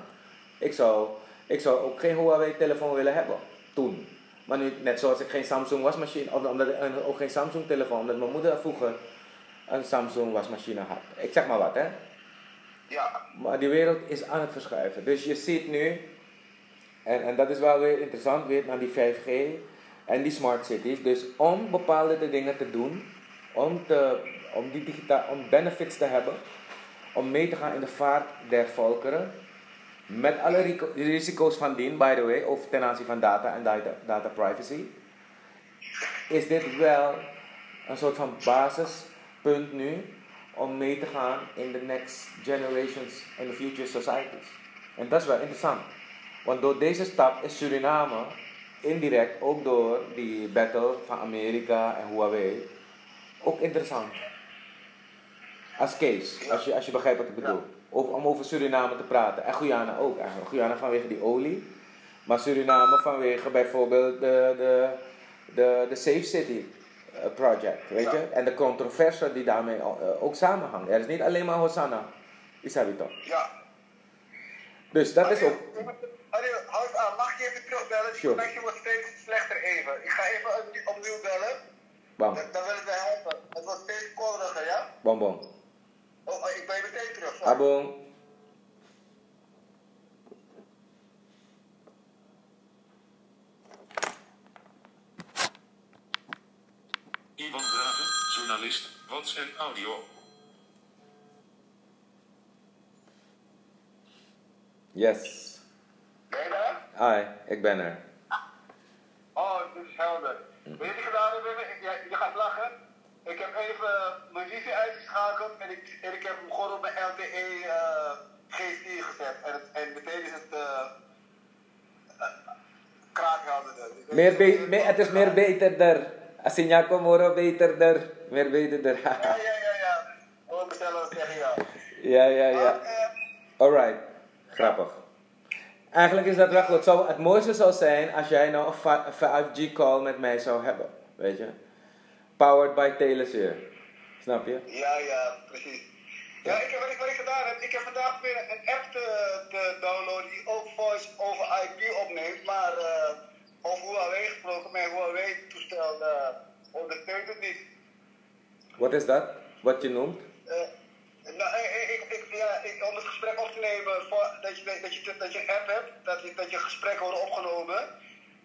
Ik zou, ik zou ook geen Huawei-telefoon willen hebben, toen. Maar nu, net zoals ik geen Samsung wasmachine, of omdat ik ook geen Samsung-telefoon, omdat mijn moeder vroeger een Samsung wasmachine had. Ik zeg maar wat, hè. Ja. Maar die wereld is aan het verschuiven. Dus je ziet nu, en, en dat is wel weer interessant, weer naar die 5G en die smart cities. Dus om bepaalde dingen te doen, om, te, om die digitaal, om benefits te hebben, om mee te gaan in de vaart der volkeren, met alle risico's van dien, by the way, of ten aanzien van data en data, data privacy, is dit wel een soort van basispunt nu om mee te gaan in de next generations in the future societies. En dat is wel interessant. Want door deze stap is Suriname indirect, ook door die battle van Amerika en Huawei, ook interessant. Als case, als je, als je begrijpt wat ik bedoel. Of, om over Suriname te praten. En Guyana ook eigenlijk. Guyana vanwege die olie. Maar Suriname vanwege bijvoorbeeld de, de, de, de Safe City eh, project, weet je? En de controverse die daarmee eh, ook samenhangt. Er is niet alleen maar Hosanna. Is dat toch? Ja. Dus dat is ook... Ariel, houd aan. Mag ik je even terugbellen? De Sure. connectie wordt steeds slechter even. Ik ga even opnieuw- bellen. Bam, Dan, dan wil ik mij helpen. Het wordt steeds korriger, ja? bam, bam. Oh, oh, ik ben je meteen terug. sorry. Abong. Ivan Draven, journalist, Wats en Audio. Yes. Ben je daar? Hi, ik ben er. Oh, dit is helder. Weet je wat ik gedaan heb? Je gaat lachen. Ik heb even mijn wifi uitgeschakeld en ik, en ik heb hem gewoon op mijn LTE eh G4 gezet. En, het, en meteen is het uh. Dus Meer be het is meer beterder. Als je Jaco Moro beterder. Meer beterder. Ja, ja, ja, ja. Hoor mezelf zeggen ja. ja, ja, ja. Alright. Grappig. Eigenlijk is dat wel goed. Het mooiste zou zijn als jij nou een fi- een 5G call met mij zou hebben. Weet je? Powered by Telesur. Snap je? Ja, ja, precies. Ja, ik heb, wat, ik, wat ik gedaan heb, ik heb vandaag weer een app te, te downloaden die ook voice over IP opneemt, maar uh, over Huawei gesproken, mijn Huawei-toestel uh, ondersteunt het niet. Wat is dat? Wat je noemt? Uh, nou, ik, ik, ik, ja, ik, om het gesprek op te nemen, voor, dat, je, dat, je, dat je een app hebt, dat, je, dat je gesprekken worden opgenomen,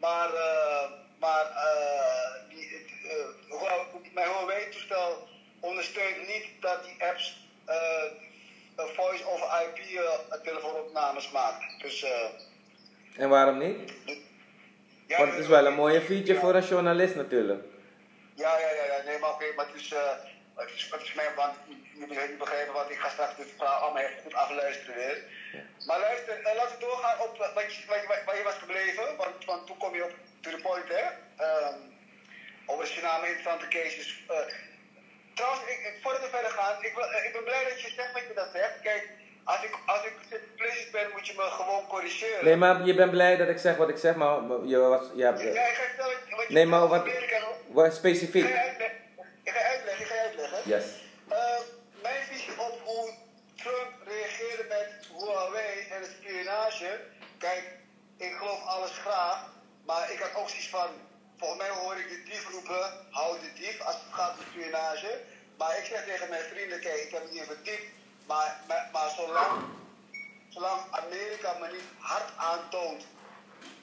maar, uh, maar uh, die, uh, mijn Huawei-toestel ondersteunt niet dat die apps uh, voice over IP telefoonopnames maakt. Dus, en waarom niet? Ja, Want het is wel een mooie feature ja. voor een journalist natuurlijk. Ja, ja, ja, ja. nee, maar oké, okay, maar het is, het is, het is mijn, want jullie hebben niet begrepen, want ik ga straks dit verhaal allemaal even goed afluisteren weer. Maar luister, laten we doorgaan op wat je, waar je was gebleven, want, want toen kom je op to the point, hè. Um, over de Suriname interessante cases. Uh, trouwens, ik, ik, voordat we verder gaan, ik, ik ben blij dat je zegt wat je dat zegt. Kijk, als ik, als ik plezier ben, moet je me gewoon corrigeren. Nee, maar je bent blij dat ik zeg wat ik zeg, maar je was... Ja, ja, ja ik ga vertellen wat je Nee, maar wat, wat specifiek? Ik ga je uitleggen. Ik ga je uitleggen, ik ga je uitleggen. Yes. Uh, mijn visie op hoe Trump reageerde met Huawei en de spionage. Kijk, ik geloof alles graag, maar ik had ook zoiets van... Volgens mij hoor ik de dief roepen, hou de dief, als het gaat om spionage. Maar ik zeg tegen mijn vrienden, kijk, ik heb het hier verdiept, maar, maar, maar zolang, zolang Amerika me niet hard aantoont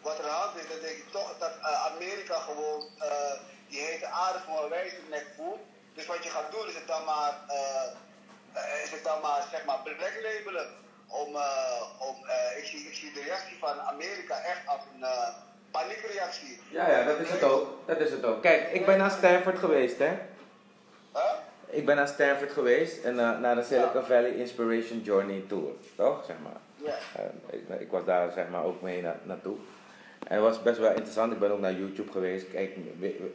wat er aan hand is, dan denk ik toch dat eh, Amerika gewoon eh, die hete aarde een wijze nek voelt. Dus wat je gaat doen is het dan maar, eh, is het dan maar zeg maar black. Om, om, ik, zie, ik zie de reactie van Amerika echt als een paniekreactie. Ja, ja, dat is het ook. Dat is het ook. Kijk, ik ben naar Stanford geweest, hè. Huh? Ik ben naar Stanford geweest en eh, naar de Silicon Valley Inspiration Journey Tour, toch? Zeg maar. Ja. Eh, ik, ik was daar zeg maar ook mee na, naartoe. En het was best wel interessant. Ik ben ook naar YouTube geweest. Kijk,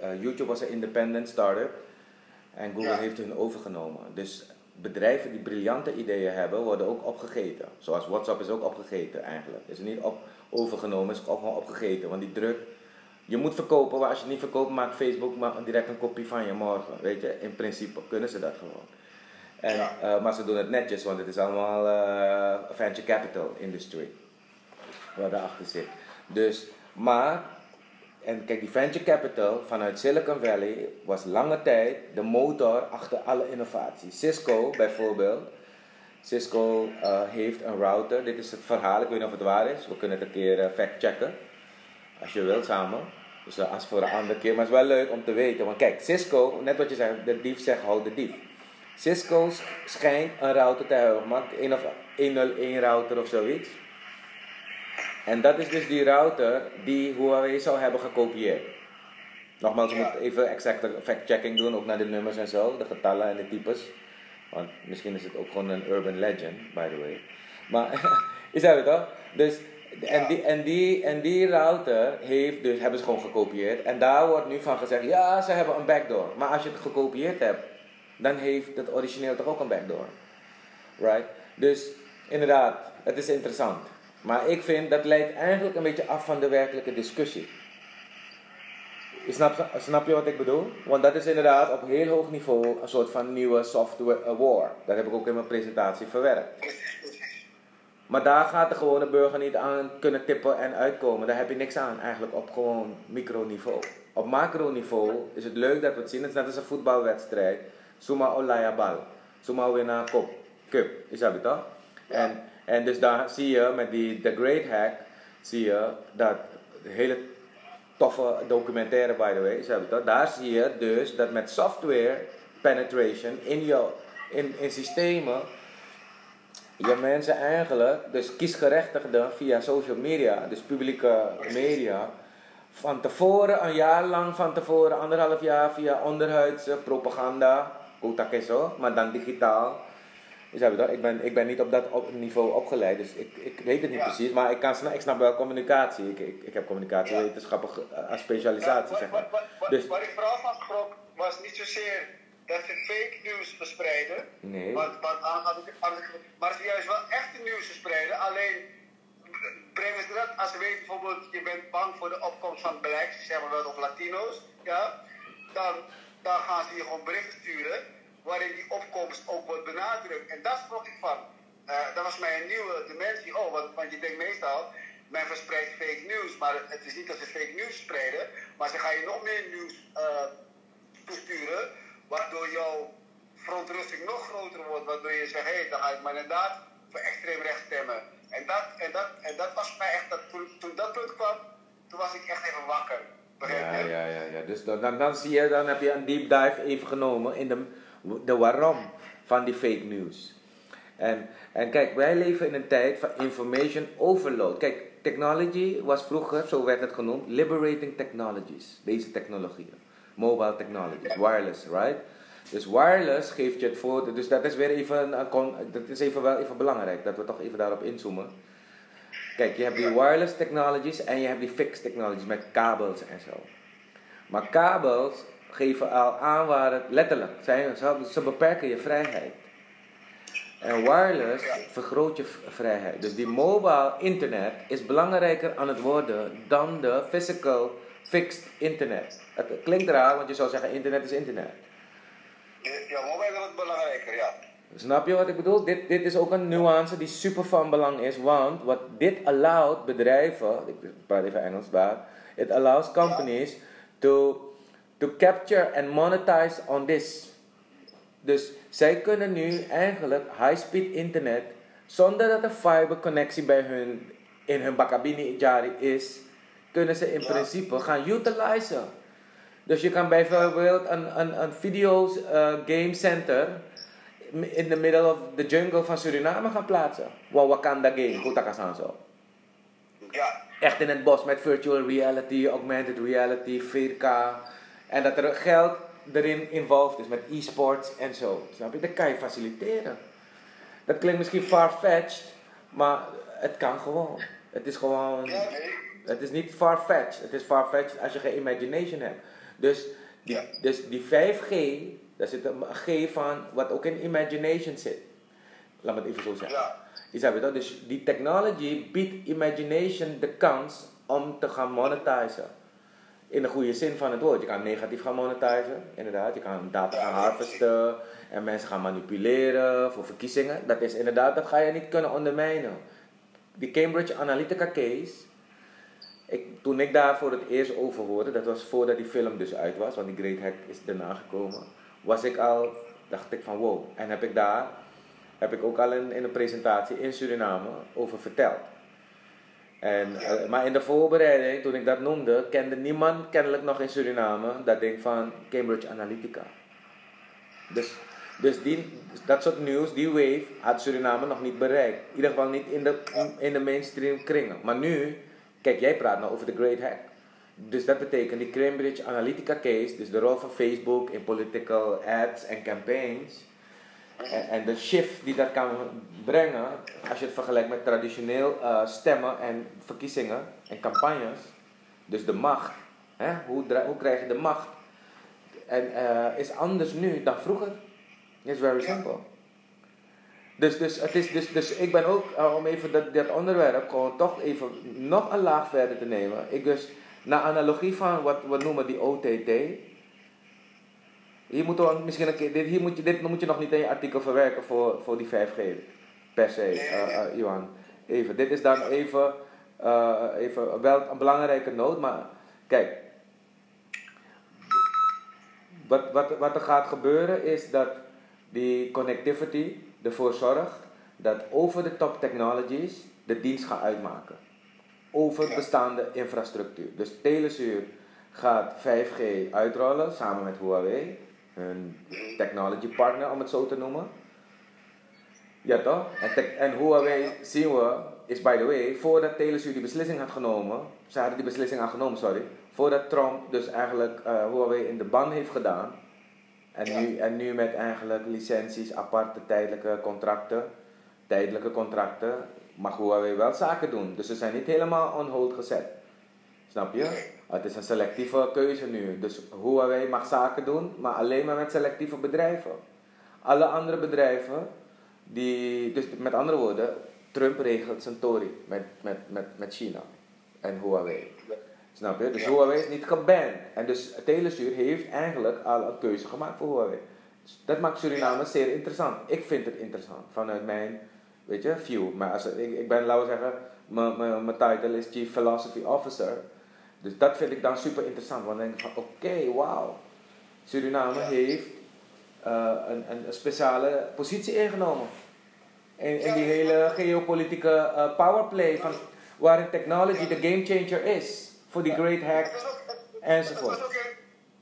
eh, YouTube was een independent start-up en Google Ja. heeft hun overgenomen. Dus bedrijven die briljante ideeën hebben, worden ook opgegeten. Zoals WhatsApp is ook opgegeten eigenlijk. Is niet op, overgenomen, is ook gewoon opgegeten. Want die druk, je moet verkopen, maar als je het niet verkoopt, maakt Facebook maar direct een kopie van je morgen. Weet je, in principe kunnen ze dat gewoon. En, Ja. eh, maar ze doen het netjes, want het is allemaal eh, venture capital industry. Waar daarachter zit. Dus, maar, en kijk, die venture capital vanuit Silicon Valley was lange tijd de motor achter alle innovatie. Cisco bijvoorbeeld. Cisco eh, heeft een router. Dit is het verhaal, ik weet niet of het waar is. We kunnen het een keer eh, fact-checken. Als je wilt samen. Dus eh, als voor een andere keer. Maar het is wel leuk om te weten. Want kijk, Cisco, net wat je zegt, de dief zegt houd de dief. Cisco sch- schijnt een router te hebben. Een of 101 router of zoiets. En dat is dus die router die Huawei zou hebben gekopieerd. Nogmaals, je Ja. moet even exacte fact-checking doen, ook naar de nummers en zo, de getallen en de types. Want misschien is het ook gewoon een urban legend, by the way. Maar, is dat het toch? Dus, en, die, en, die, en die router heeft dus, hebben ze gewoon gekopieerd. En daar wordt nu van gezegd, ja, ze hebben een backdoor. Maar als je het gekopieerd hebt, dan heeft het origineel toch ook een backdoor. Right? Dus inderdaad, het is interessant. Maar ik vind dat leidt eigenlijk een beetje af van de werkelijke discussie. Snap, snap je wat ik bedoel? Want dat is inderdaad op heel hoog niveau een soort van nieuwe software war. Dat heb ik ook in mijn presentatie verwerkt. Maar daar gaat de gewone burger niet aan kunnen tippen en uitkomen. Daar heb je niks aan eigenlijk op gewoon microniveau. Op macroniveau is het leuk dat we het zien. Het is net als een voetbalwedstrijd. Suma olaya bal. Suma winna kop. Cup. Is dat het toch? En, en dus daar zie je met die The Great Hack, zie je dat hele toffe documentaire by the way, is dat het toch? Daar zie je dus dat met software penetration in, jou, in, in systemen je mensen eigenlijk, dus kiesgerechtigden via social media, dus publieke media, van tevoren, een jaar lang van tevoren, anderhalf jaar via onderhuidse propaganda, maar dan digitaal. Dus? Ik, ben, ik ben niet op dat niveau opgeleid, dus ik, ik weet het niet Ja. precies, maar ik, kan, ik snap wel communicatie. Ik, ik, ik heb communicatiewetenschappen ge- als specialisatie, Ja, zeg wat, maar. wat, wat, Dus, waar ik vooral van schrok was niet zozeer dat ze fake nieuws verspreiden. nee. Want, want maar ze juist wel echte nieuws verspreiden. Alleen brengen ze dat, als ze weten bijvoorbeeld, je bent bang voor de opkomst van blacks, zeg maar wel, of Latino's, ja, dan, dan gaan ze je gewoon berichten sturen waarin die opkomst ook wordt benadrukt. En daar schrok ik van. Eh, dat was mij een nieuwe dimensie. Oh, want, want je denkt meestal, men verspreidt fake news, maar het is niet dat ze fake news verspreiden, maar ze gaan je nog meer nieuws eh, toesturen, waardoor jouw verontrusting nog groter wordt, waardoor je zegt, hé, hey, dan ga ik maar inderdaad voor extreem recht stemmen. En dat, en dat, en dat was mij echt, dat, toen, toen dat punt kwam, toen was ik echt even wakker. Ja, ja, ja, ja. Dus dan, dan, dan zie je, dan heb je een deep dive even genomen in de, de waarom van die fake news. En, en kijk, wij leven in een tijd van information overload. Kijk, technology was vroeger, zo werd het genoemd, liberating technologies. Deze technologieën. Mobile technologies, wireless, right? Dus wireless geeft je het voor. Dus dat is weer even, dat is even wel even belangrijk, dat we toch even daarop inzoomen. Kijk, je hebt die wireless technologies en je hebt die fixed technologies met kabels en zo. Maar kabels geven al aan waar het letterlijk zijn, ze, beperken je vrijheid. En wireless vergroot je vrijheid. Dus die mobile internet is belangrijker aan het worden dan de physical fixed internet. Het klinkt raar, want je zou zeggen internet is internet. Ja, mobile is wat belangrijker, ja. Snap je wat ik bedoel? Dit, dit is ook een nuance die super van belang is, want wat dit allowt bedrijven, ik praat even Engels daar, it allows companies to, to capture and monetize on this. Dus zij kunnen nu eigenlijk high-speed internet, zonder dat er fiberconnectie bij hun in hun bakabini jari is, kunnen ze in Ja. principe gaan utilizen. Dus je kan bijvoorbeeld een, een, een video eh, game center in the middle of the jungle van Suriname gaan plaatsen. Wa Wakanda game, Kutakasan zo. Ja, Echt in het bos met virtual reality, augmented reality, 4K. En dat er geld erin involved is met e-sports en zo. Snap je? Dat kan je faciliteren. Dat klinkt misschien far-fetched, maar het kan gewoon. Het is gewoon. Het is niet far-fetched. Het is far-fetched als je geen imagination hebt. Dus die, Ja. dus die 5G, daar zit een G van wat ook in imagination zit. Laat me het even zo zeggen. Ja, Je toch? Dus die technology biedt imagination de kans om te gaan monetizen. In de goede zin van het woord. Je kan negatief gaan monetizen, inderdaad. Je kan data gaan harvesten en mensen gaan manipuleren voor verkiezingen. Dat is inderdaad, dat ga je niet kunnen ondermijnen. Die Cambridge Analytica case, ik, toen ik daar voor het eerst over hoorde, dat was voordat die film dus uit was, want die Great Hack is daarna gekomen, was ik al, dacht ik van wow. En heb ik daar, heb ik ook al in, in een presentatie in Suriname over verteld. En, eh, maar in de voorbereiding, toen ik dat noemde, kende niemand kennelijk nog in Suriname dat ding van Cambridge Analytica. Dus, dus die, dat soort nieuws, die wave, had Suriname nog niet bereikt. In ieder geval niet in de, in de mainstream kringen. Maar nu, kijk, jij praat nou over de Great Hack. Dus dat betekent die Cambridge Analytica case, dus de rol van Facebook in political ads en campaigns. En, de shift die dat kan brengen, als je het vergelijkt met traditioneel eh, stemmen en verkiezingen en campagnes. Dus de macht, hè? Hoe, hoe krijg je de macht? En eh, is anders nu dan vroeger. It's very simple. Dus, dus, het is, dus, dus ik ben ook, eh, om even dat, dat onderwerp gewoon toch even nog een laag verder te nemen. Ik dus, naar analogie van wat we noemen die OTT. Hier, moeten we misschien een keer, dit, hier moet je, dit moet je nog niet in je artikel verwerken voor, voor die 5G. Per se, eh, Johan. Even, dit is dan even, eh, even wel een belangrijke noot, maar kijk. Wat, wat, wat er gaat gebeuren is dat die connectivity ervoor zorgt dat over de top technologies de dienst gaat uitmaken. Over bestaande infrastructuur. Dus Telesur gaat 5G uitrollen samen met Huawei, hun technology partner om het zo te noemen. Ja toch? En, en Huawei zien we, is by the way, voordat Telesur die beslissing had genomen, ze hadden die beslissing al genomen, sorry, voordat Trump dus eigenlijk eh, Huawei in de ban heeft gedaan, en, Ja. nu, en nu met eigenlijk licenties, aparte tijdelijke contracten, tijdelijke contracten, mag Huawei wel zaken doen. Dus ze zijn niet helemaal on hold gezet. Snap je? Het is een selectieve keuze nu. Dus Huawei mag zaken doen, maar alleen maar met selectieve bedrijven. Alle andere bedrijven, die, dus met andere woorden, Trump regelt zijn Tory met, met, met, met China en Huawei. Snap je? Dus Ja. Huawei is niet geband. En dus Telesur heeft eigenlijk al een keuze gemaakt voor Huawei. Dus dat maakt Suriname zeer interessant. Ik vind het interessant vanuit mijn, weet je, view. Maar als, ik, ik ben, laten we zeggen, mijn- mijn mijn title is Chief Philosophy Officer. Dus dat vind ik dan super interessant. Want dan denk ik van, oké, wauw. Suriname heeft eh, een, een, speciale positie ingenomen. In, in die hele geopolitieke eh, powerplay van waarin technology de game changer is voor die great hack enzovoort.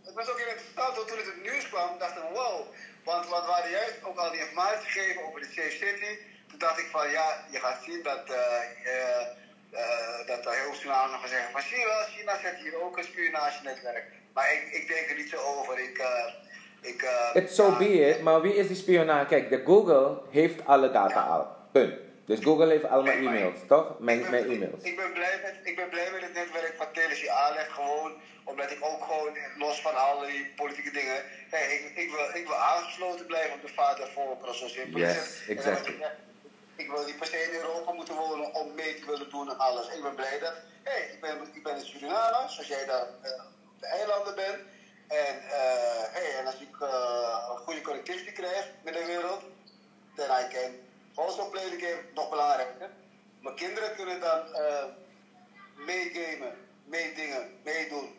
het was ook interessant, want toen het nieuws kwam, dacht ik, wow. Want wat waren juist ook al die informatie gegeven over de Safe City. Toen dacht ik van, ja, je gaat zien dat, eh eh dat er heel snel nog gaan zeggen van, zie je wel, China zet hier ook een spionagenetwerk. Maar ik, ik denk er niet zo over. Ik, eh ik, eh, It's so be it, maar wie is die spionage? Kijk, de Google heeft alle data al. Punt. Dus Google heeft al mijn e-mails, toch? Mijn, Ik ben- mijn e-mails. Ik ben, blij met, ik ben blij met het netwerk van Telesie aanleg, gewoon omdat ik ook gewoon, los van al die politieke dingen, hey, ik, ik, wil, ik wil aangesloten blijven op de vader voor zo simpel Yes. En exactly. Ik wil niet per se in Europa moeten wonen om mee te willen doen en alles. Ik ben blij dat, hey, ik ben, ik ben in Suriname, zoals jij daar eh, op de eilanden bent. En, eh, hey, en als ik eh, een goede connectivity krijg met de wereld, then I can also play the game. Nog belangrijker. Mijn kinderen kunnen dan meegamen, meedingen, meedoen.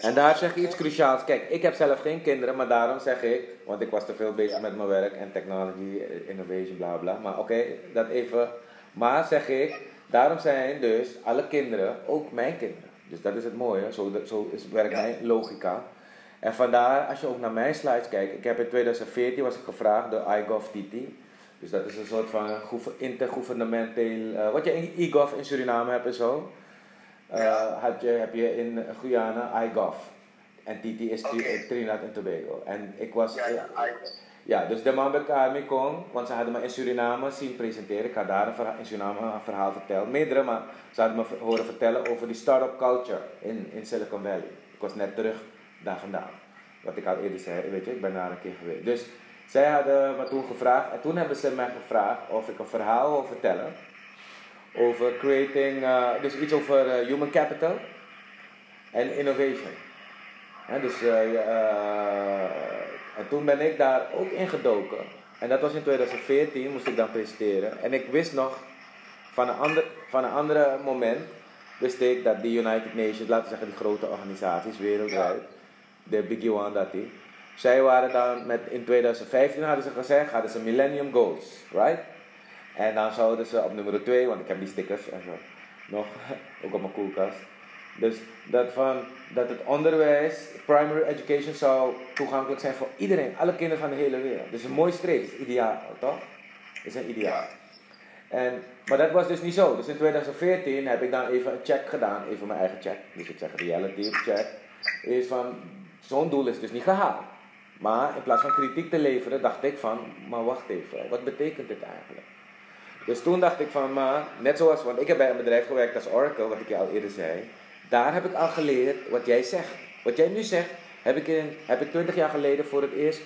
En daar zeg je iets cruciaals. Kijk, ik heb zelf geen kinderen, maar daarom zeg ik, want ik was te veel bezig met mijn werk en technology, innovation, bla bla. Maar oké, dat even. Maar zeg ik, daarom zijn dus alle kinderen ook mijn kinderen. Dus dat is het mooie, zo, zo is, werkt Ja. mijn logica. En vandaar, als je ook naar mijn slides kijkt, ik heb in 2014 was ik gevraagd door iGovTT. Dus dat is een soort van intergouvernementeel, eh, wat je in iGov in Suriname hebt en zo. Ja. had je, heb je in Guyana iGov. En TT is Oké. Trinidad en Tobago. En ik was, Ja, ja, dus de man bij KMI kon, want ze hadden me in Suriname zien presenteren. Ik had daar een verhaal, in Suriname een verhaal verteld. Meerdere, maar ze hadden me horen vertellen over die start-up culture in, in Silicon Valley. Ik was net terug daar vandaan. Wat ik al eerder zei, weet je, ik ben daar een keer geweest. Dus zij hadden me toen gevraagd, en toen hebben ze mij gevraagd of ik een verhaal wil vertellen. Over creating, eh, dus iets over eh, human capital en innovation. Dus, eh, en toen ben ik daar ook ingedoken. En dat was in 2014, moest ik dan presenteren. En ik wist nog, van een ander, van een andere moment, wist ik dat die United Nations, laten we zeggen die grote organisaties wereldwijd, de Biggie One dat die, zij waren dan met, in 2015 hadden ze gezegd, hadden ze Millennium Goals, right? En dan zouden ze op nummer 2, want ik heb die stickers en zo, nog, ook op mijn koelkast. Dus dat, van, dat het onderwijs, primary education, zou toegankelijk zijn voor iedereen, alle kinderen van de hele wereld. Dus een mooi streef, is ideaal, toch? Is een ideaal. En, maar dat was dus niet zo. Dus in 2014 heb ik dan even een check gedaan, even mijn eigen check. Dus ik zeg reality check. Is van, zo'n doel is dus niet gehaald. Maar in plaats van kritiek te leveren, dacht ik van, maar wacht even, wat betekent dit eigenlijk? Dus toen dacht ik van, maar net zoals, want ik heb bij een bedrijf gewerkt als Oracle, wat ik je al eerder zei. Daar heb ik al geleerd wat jij zegt. Wat jij nu zegt, heb ik, in, heb ik 20 jaar geleden voor het eerst.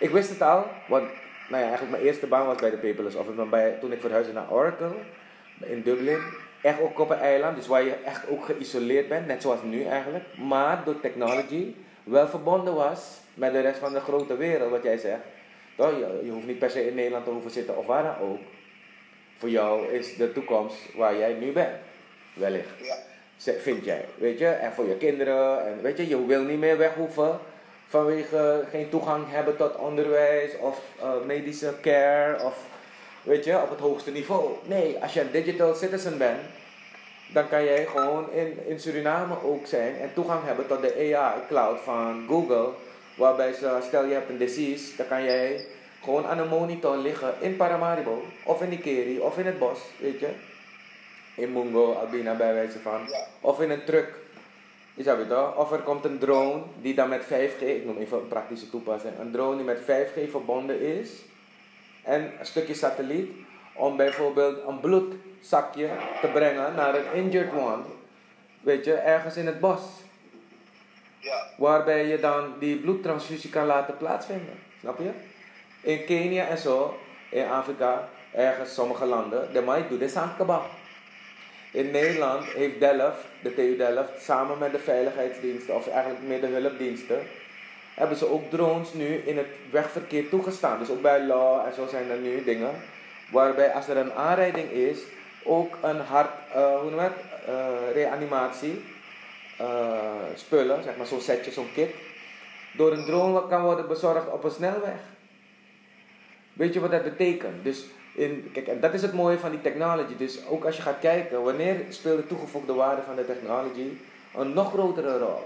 Ik wist het al, want nou ja, eigenlijk mijn eerste baan was bij de Paperless Office. Maar bij, toen ik verhuisde naar Oracle in Dublin, echt ook op een eiland, dus waar je echt ook geïsoleerd bent, net zoals nu eigenlijk. Maar door technology wel verbonden was met de rest van de grote wereld, wat jij zegt. Toch, je, je hoeft niet per se in Nederland te hoeven zitten of waar dan ook. Voor jou is de toekomst waar jij nu bent, wellicht. Ja. Vind jij, weet je? En voor je kinderen, en weet je, je wil niet meer weg hoeven vanwege geen toegang hebben tot onderwijs of eh, medische care of, weet je, op het hoogste niveau. Nee, als je een digital citizen bent, dan kan jij gewoon in, in Suriname ook zijn en toegang hebben tot de AI cloud van Google, waarbij ze, stel je hebt een disease, dan kan jij gewoon aan een monitor liggen in Paramaribo of in Ikeri of in het bos, weet je in Mungo, Albina bij wijze van. Ja. Of in een truck. Je zou het toch? Of er komt een drone die dan met 5G, ik noem even een praktische toepassing, een drone die met 5G verbonden is. En een stukje satelliet om bijvoorbeeld een bloedzakje te brengen naar een injured one. Weet je, ergens in het bos. Ja. Waarbij je dan die bloedtransfusie kan laten plaatsvinden. Snap je? In Kenia en zo, in Afrika, ergens sommige landen, de mij doet de sandkebab. In Nederland heeft Delft, de TU Delft, samen met de veiligheidsdiensten, of eigenlijk meer de hulpdiensten, hebben ze ook drones nu in het wegverkeer toegestaan. Dus ook bij law en zo zijn er nu dingen. Waarbij als er een aanrijding is, ook een hart, eh, hoe noem het, Eh, reanimatie, eh, spullen, zeg maar zo'n setje, zo'n kit, door een drone kan worden bezorgd op een snelweg. Weet je wat dat betekent? Dus in, kijk, en dat is het mooie van die technology. Dus ook als je gaat kijken, wanneer speelt de toegevoegde waarde van de technology een nog grotere rol?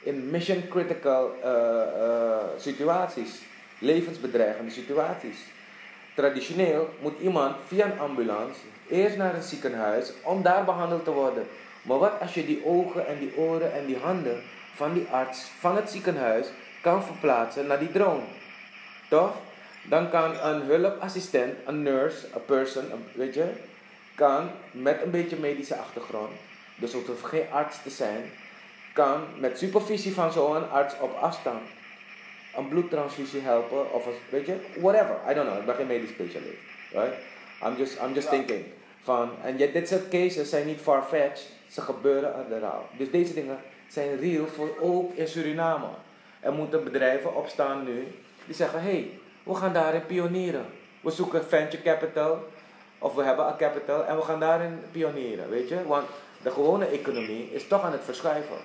In mission critical eh, eh, situaties, levensbedreigende situaties. Traditioneel moet iemand via een ambulance eerst naar een ziekenhuis om daar behandeld te worden. Maar wat als je die ogen en die oren en die handen van die arts van het ziekenhuis kan verplaatsen naar die drone? Toch? Dan kan een hulpassistent, een nurse, een person, een- weet je, kan met een beetje medische achtergrond, dus het hoeft geen arts te zijn, kan met supervisie van zo'n arts op afstand een bloedtransfusie helpen of een, weet je, whatever. I don't know, ik ben geen medisch specialist, right? I'm just, I'm just Ja. thinking van, en je- dit soort cases zijn niet far-fetched, ze gebeuren er al. Dus deze dingen zijn real voor ook in Suriname. Er moeten bedrijven opstaan nu die zeggen, hé, hey, we gaan daarin pionieren. We zoeken venture capital, of we hebben al capital, en we gaan daarin pionieren, weet je? Want de gewone economie is toch aan het verschuiven.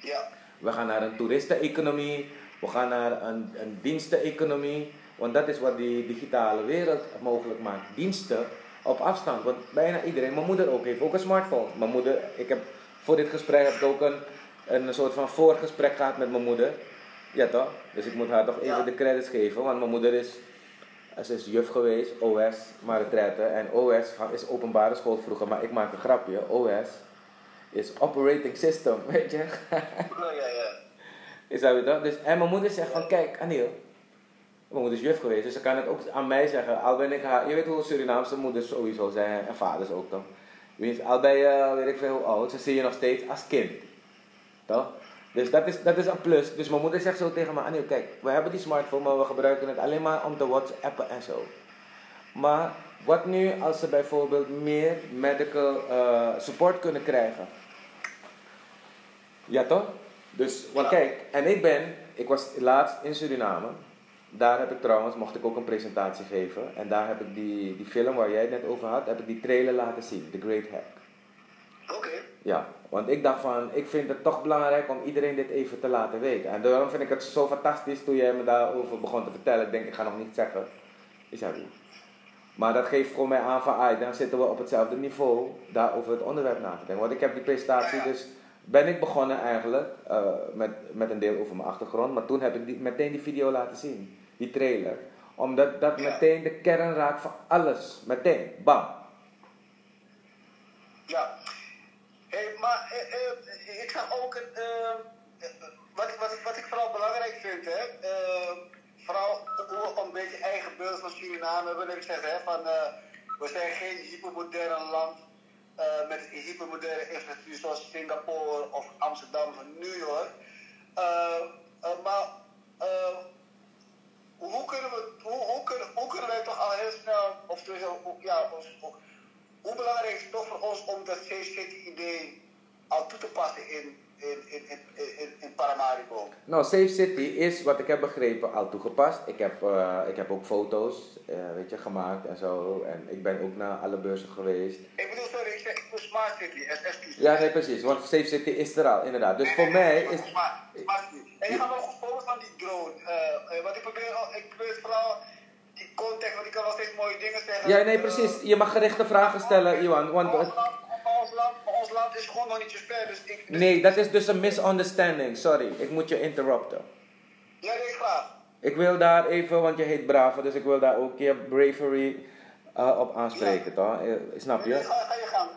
Ja. We gaan naar een toeristeneconomie. We gaan naar een, een diensteneconomie. Want dat is wat die digitale wereld mogelijk maakt. Diensten op afstand. Want bijna iedereen, mijn moeder ook, heeft ook een smartphone. Mijn moeder, ik heb voor dit gesprek heb ik ook een, een soort van voorgesprek gehad met mijn moeder. Ja toch? Dus ik moet haar toch even Ja. de credits geven. Want mijn moeder is, ze is juf geweest, OS, maar retraite. En OS is openbare school vroeger. Maar ik maak een grapje. OS is operating system, weet je. Ja, ja, ja. Is dat weer toch? Dus, en mijn moeder zegt van, kijk Aniel, mijn moeder is juf geweest, dus ze kan het ook aan mij zeggen. Al ben ik haar, je weet hoe Surinaamse moeders sowieso zijn, en vaders ook je, Al ben je, weet ik veel hoe oud, ze zien je nog steeds als kind. Toch? Dus dat is, dat is een plus. Dus mijn moeder zegt zo tegen me, Aniel, kijk, we hebben die smartphone, maar we gebruiken het alleen maar om te whatsappen en zo. Maar wat nu als ze bijvoorbeeld meer medical eh, support kunnen krijgen? Ja toch? Dus, Ja. kijk, en ik ben, ik was laatst in Suriname. Daar heb ik trouwens, mocht ik ook een presentatie geven. En daar heb ik die, die film waar jij het net over had, heb ik die trailer laten zien, The Great Hack. Oké. Ja, want ik dacht van, ik vind het toch belangrijk om iedereen dit even te laten weten. En daarom vind ik het zo fantastisch toen jij me daarover begon te vertellen. Ik denk, ik ga nog niet zeggen. Is dat niet? Maar dat geeft gewoon mij aan van, ah, dan zitten we op hetzelfde niveau daar over het onderwerp na te denken. Want ik heb die presentatie dus, ben ik begonnen eigenlijk eh, met, met een deel over mijn achtergrond. Maar toen heb ik die, meteen die video laten zien, die trailer. Omdat dat Ja. meteen de kern raakt van alles. Meteen, bam. Ja. Hey, maar eh, eh, ik zag ook een, eh, eh, wat, wat, wat ik vooral belangrijk vind, hè, eh, vooral we een beetje eigen beeld van Suriname. Dat ik zeg, hè, van, eh, we zijn geen hypermodern land met hypermoderne infrastructuur zoals Singapore of Amsterdam of New York. Eh, eh, maar hoe kunnen, we, hoe, hoe, kunnen, wij toch al heel snel, of ja, ons- hoe- belangrijk is het toch voor ons om dat Safe City idee al toe te passen in, in, in, in, in, in Paramaribo? Nou, Safe City is, wat ik heb begrepen, al toegepast. Ik heb, eh, ik heb ook foto's eh, weet je, gemaakt en zo. En ik ben ook naar alle beurzen geweest. Ik bedoel, sorry, ik zeg ik bedoel Smart City, excuus. Ja, nee, precies. Want Safe City is er al, inderdaad. Dus voor mij is... Smart, smart City. En je gaat wel goed foto's van die drone. eh, eh, want ik probeer, al- ik probeer vooral die context, want ik kan wel steeds mooie dingen zeggen. Ja, nee, Eh, precies. Je mag gerichte vragen stellen, Iwan. Want maar het- ons, land, maar ons, land, ons land is gewoon nog niet zo ver. Dus ik, dus Nee, dat is dus een misunderstanding. Sorry, ik moet je interrupten. Ja, nee, graag. Ik wil daar even, want je heet Bravo, dus ik wil daar ook je bravery eh, op aanspreken, toch? Eh, Snap je? Ga, ga je gang.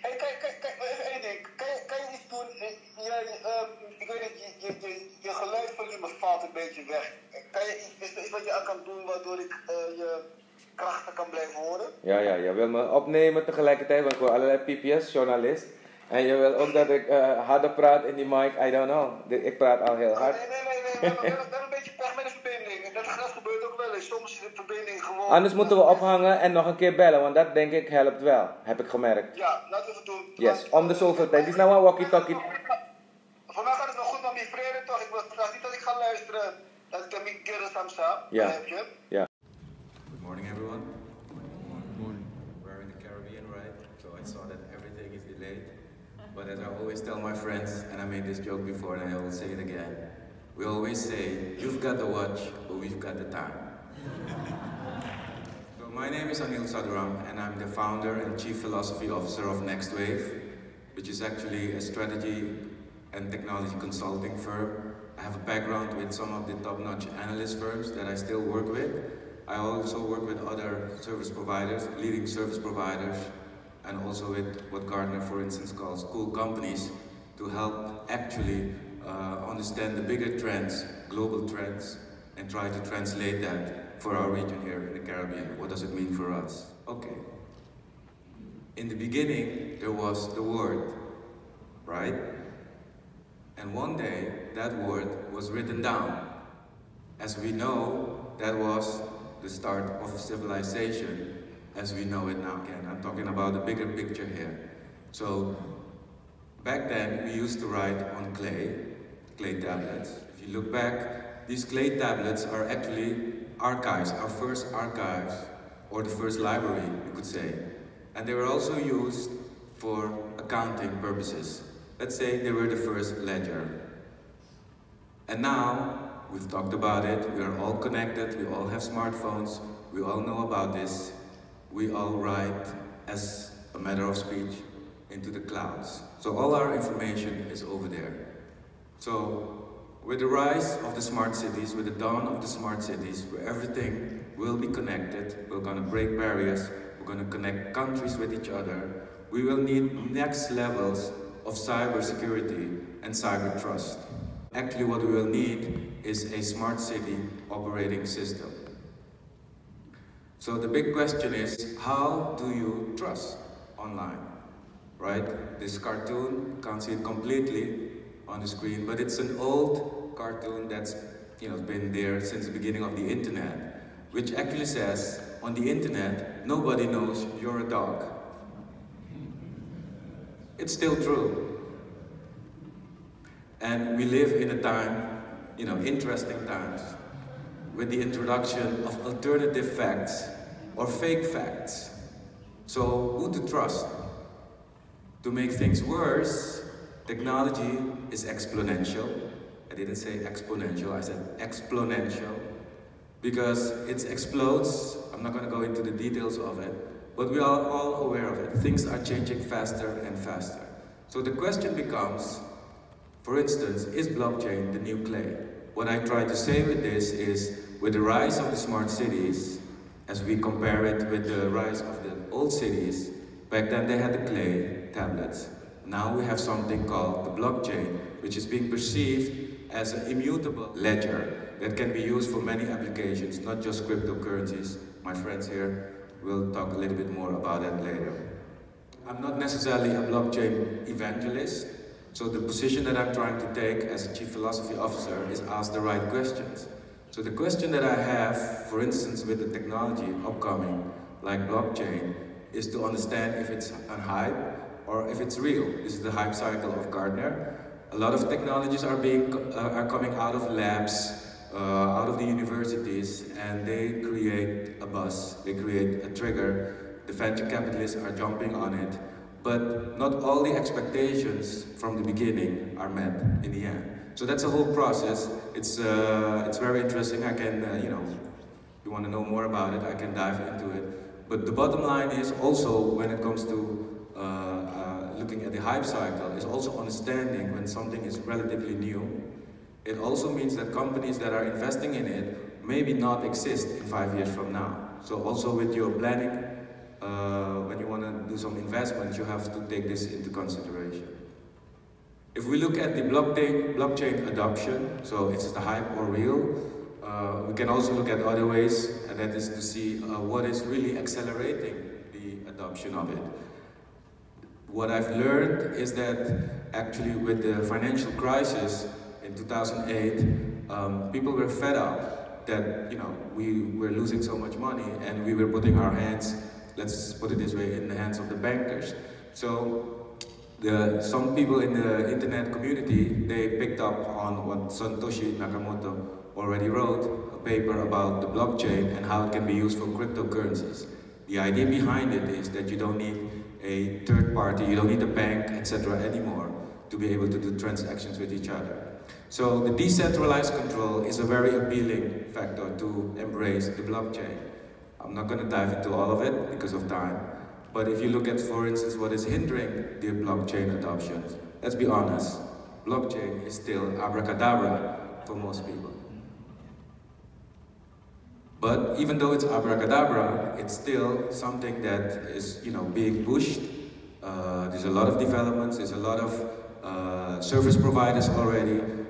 Hey, kijk, kijk, kijk, even één ding. Kan je, kan je iets doen? Eh, Jij, eh, ik weet niet, je, je, je, je geluidsvolume valt een beetje weg. Kan je iets, is er iets wat je aan kan doen waardoor ik eh, je krachten kan blijven horen? Ja, ja, je wil me opnemen tegelijkertijd, want ik hoor allerlei piepjes, journalist. En je wil ook dat ik eh, harder praat in die mic, I don't know. Ik praat al heel hard. Nee, nee, nee, nee. We hebben, we hebben- we hebben een beetje pech met de verbinding. Dat, dat gebeurt ook wel eens. Soms is de verbinding gewoon... Anders moeten we ophangen en nog een keer bellen, want dat denk ik helpt wel, heb ik gemerkt. Ja, laten we het doen. Yes, om de zoveel tijd. Dit is nou een walkie-talkie. Samsa. Ja. Heb je? Good morning, everyone. We're in the Caribbean, right? So I saw that everything is delayed. But as I always tell my friends, and I made this joke before, and I will say it again, we always say, you've got the watch, but we've got the time. so my name is Anil Sadhuram, and I'm the founder and chief philosophy officer of Next Wave, which is actually a strategy and technology consulting firm. I have a background with some of the top-notch analyst firms that I still work with. I also work with other service providers, leading service providers, and also with what Gardner, for instance, calls cool companies to help actually uh, understand the bigger trends, global trends, and try to translate that for our region here in the Caribbean. What does it mean for us? Okay. In the beginning, there was the word, right? And one day, that word was written down. As we know, that was the start of civilization as we know it now again. I'm talking about the bigger picture here. So, back then, we used to write on clay, clay tablets. If you look back, these clay tablets are actually archives, our first archives, or the first library, you could say. And they were also used for accounting purposes. Let's say they were the first ledger. And now, we've talked about it, we are all connected, we all have smartphones, we all know about this, we all write as a matter of speech into the clouds. So all our information is over there. So with the rise of the smart cities, with the dawn of the smart cities, where everything will be connected, we're to break barriers, we're to connect countries with each other, we will need next levels of cyber security and cyber trust. Actually, what we will need is a smart city operating system. So the big question is, how do you trust online? Right? This cartoon, can't see it completely on the screen, but it's an old cartoon that's you know, been there since the beginning of the internet, which actually says, on the internet, nobody knows you're a dog. It's still true. And we live in a time, you know, interesting times, with the introduction of alternative facts or fake facts. So who to trust? To make things worse, technology is exponential. I didn't say exponential, I said exponential. Because it explodes, I'm not going to go into the details of it, but we are all aware of it. Things are changing faster and faster. So the question becomes, for instance, is blockchain the new clay? What I try to say with this is, with the rise of the smart cities, as we compare it with the rise of the old cities, back then they had the clay tablets. Now we have something called the blockchain, which is being perceived as an immutable ledger that can be used for many applications, not just cryptocurrencies. My friends here will talk a little bit more about that later. I'm not necessarily a blockchain evangelist, so the position that I'm trying to take as a chief philosophy officer is ask the right questions. So the question that I have, for instance, with the technology upcoming, like blockchain, is to understand if it's a hype or if it's real. This is the hype cycle of Gardner. A lot of technologies are being uh, are coming out of labs, uh, out of the universities, and they create a buzz. They create a trigger. The venture capitalists are jumping on it but not all the expectations from the beginning are met in the end. So that's a whole process. It's, uh, it's very interesting. I can, uh, you know, if you want to know more about it, I can dive into it. But the bottom line is also when it comes to uh, uh looking at the hype cycle, is also understanding when something is relatively new. It also means that companies that are investing in it maybe not exist in five years from now. So also with your planning uh, when you want to do some investment, you have to take this into consideration. If we look at the blockchain, blockchain adoption, so is the hype or real, uh, we can also look at other ways, and that is to see uh, what is really accelerating the adoption of it. What I've learned is that actually with the financial crisis in 2008, um, people were fed up that you know we were losing so much money and we were putting our hands let's put it this way, in the hands of the bankers. So the, some people in the internet community, they picked up on what Satoshi Nakamoto already wrote, a paper about the blockchain and how it can be used for cryptocurrencies. The idea behind it is that you don't need a third party, you don't need a bank, etc. anymore to be able to do transactions with each other. So the decentralized control is a very appealing factor to embrace the blockchain. I'm not going to dive into all of it because of time. But if you look at, for instance, what is hindering the blockchain adoption, let's be honest, blockchain is still abracadabra for most people. But even though it's abracadabra, it's still something that is, you know, being pushed. Uh, there's a lot of developments, there's a lot of uh, service providers already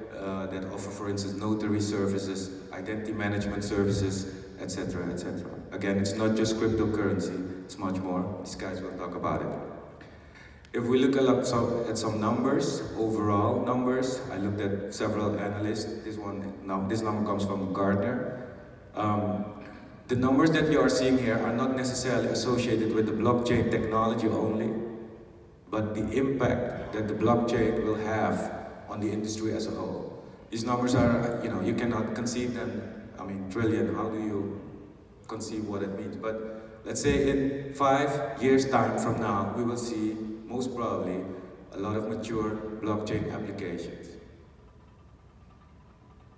offer, for instance, notary services, identity management services, etc., etc. Again, it's not just cryptocurrency, it's much more. These guys will talk about it. If we look at some, at some numbers, overall numbers, I looked at several analysts. This one, this number comes from Gardner. Um, the numbers that you are seeing here are not necessarily associated with the blockchain technology only, but the impact that the blockchain will have on the industry as a whole. These numbers are, you know, you cannot conceive them I mean, trillion, how do you conceive what it means? But let's say in five years' time from now, we will see, most probably, a lot of mature blockchain applications.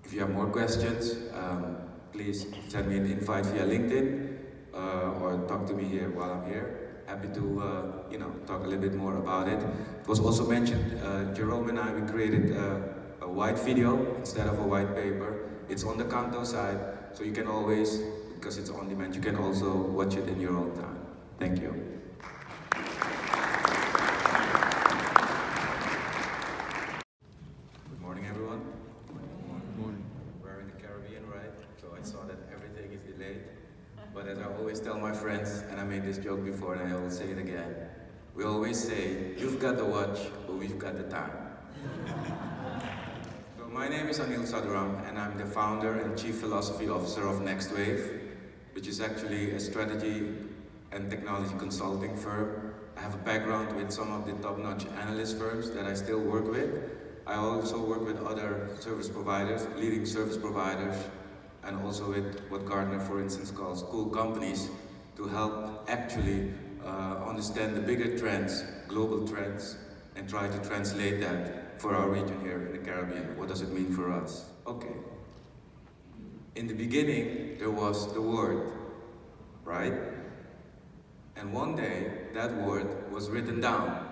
If you have more questions, um, please send me an invite via LinkedIn uh, or talk to me here while I'm here. Happy to, uh, you know, talk a little bit more about it. It was also mentioned, uh, Jerome and I, we created uh, white video instead of a white paper. It's on the Kanto side, so you can always, because it's on demand, you can also watch it in your own time. Thank you. Good morning, everyone. Good morning. We're in the Caribbean, right? So I saw that everything is delayed. But as I always tell my friends, and I made this joke before and I will say it again, we always say, you've got the watch, but we've got the time. My name is Anil Sadhuram, and I'm the founder and chief philosophy officer of NextWave, which is actually a strategy and technology consulting firm. I have a background with some of the top-notch analyst firms that I still work with. I also work with other service providers, leading service providers, and also with what Gardner, for instance, calls cool companies to help actually uh, understand the bigger trends, global trends, and try to translate that for our region here in the Caribbean. What does it mean for us? Okay. In the beginning, there was the word, right? And one day, that word was written down.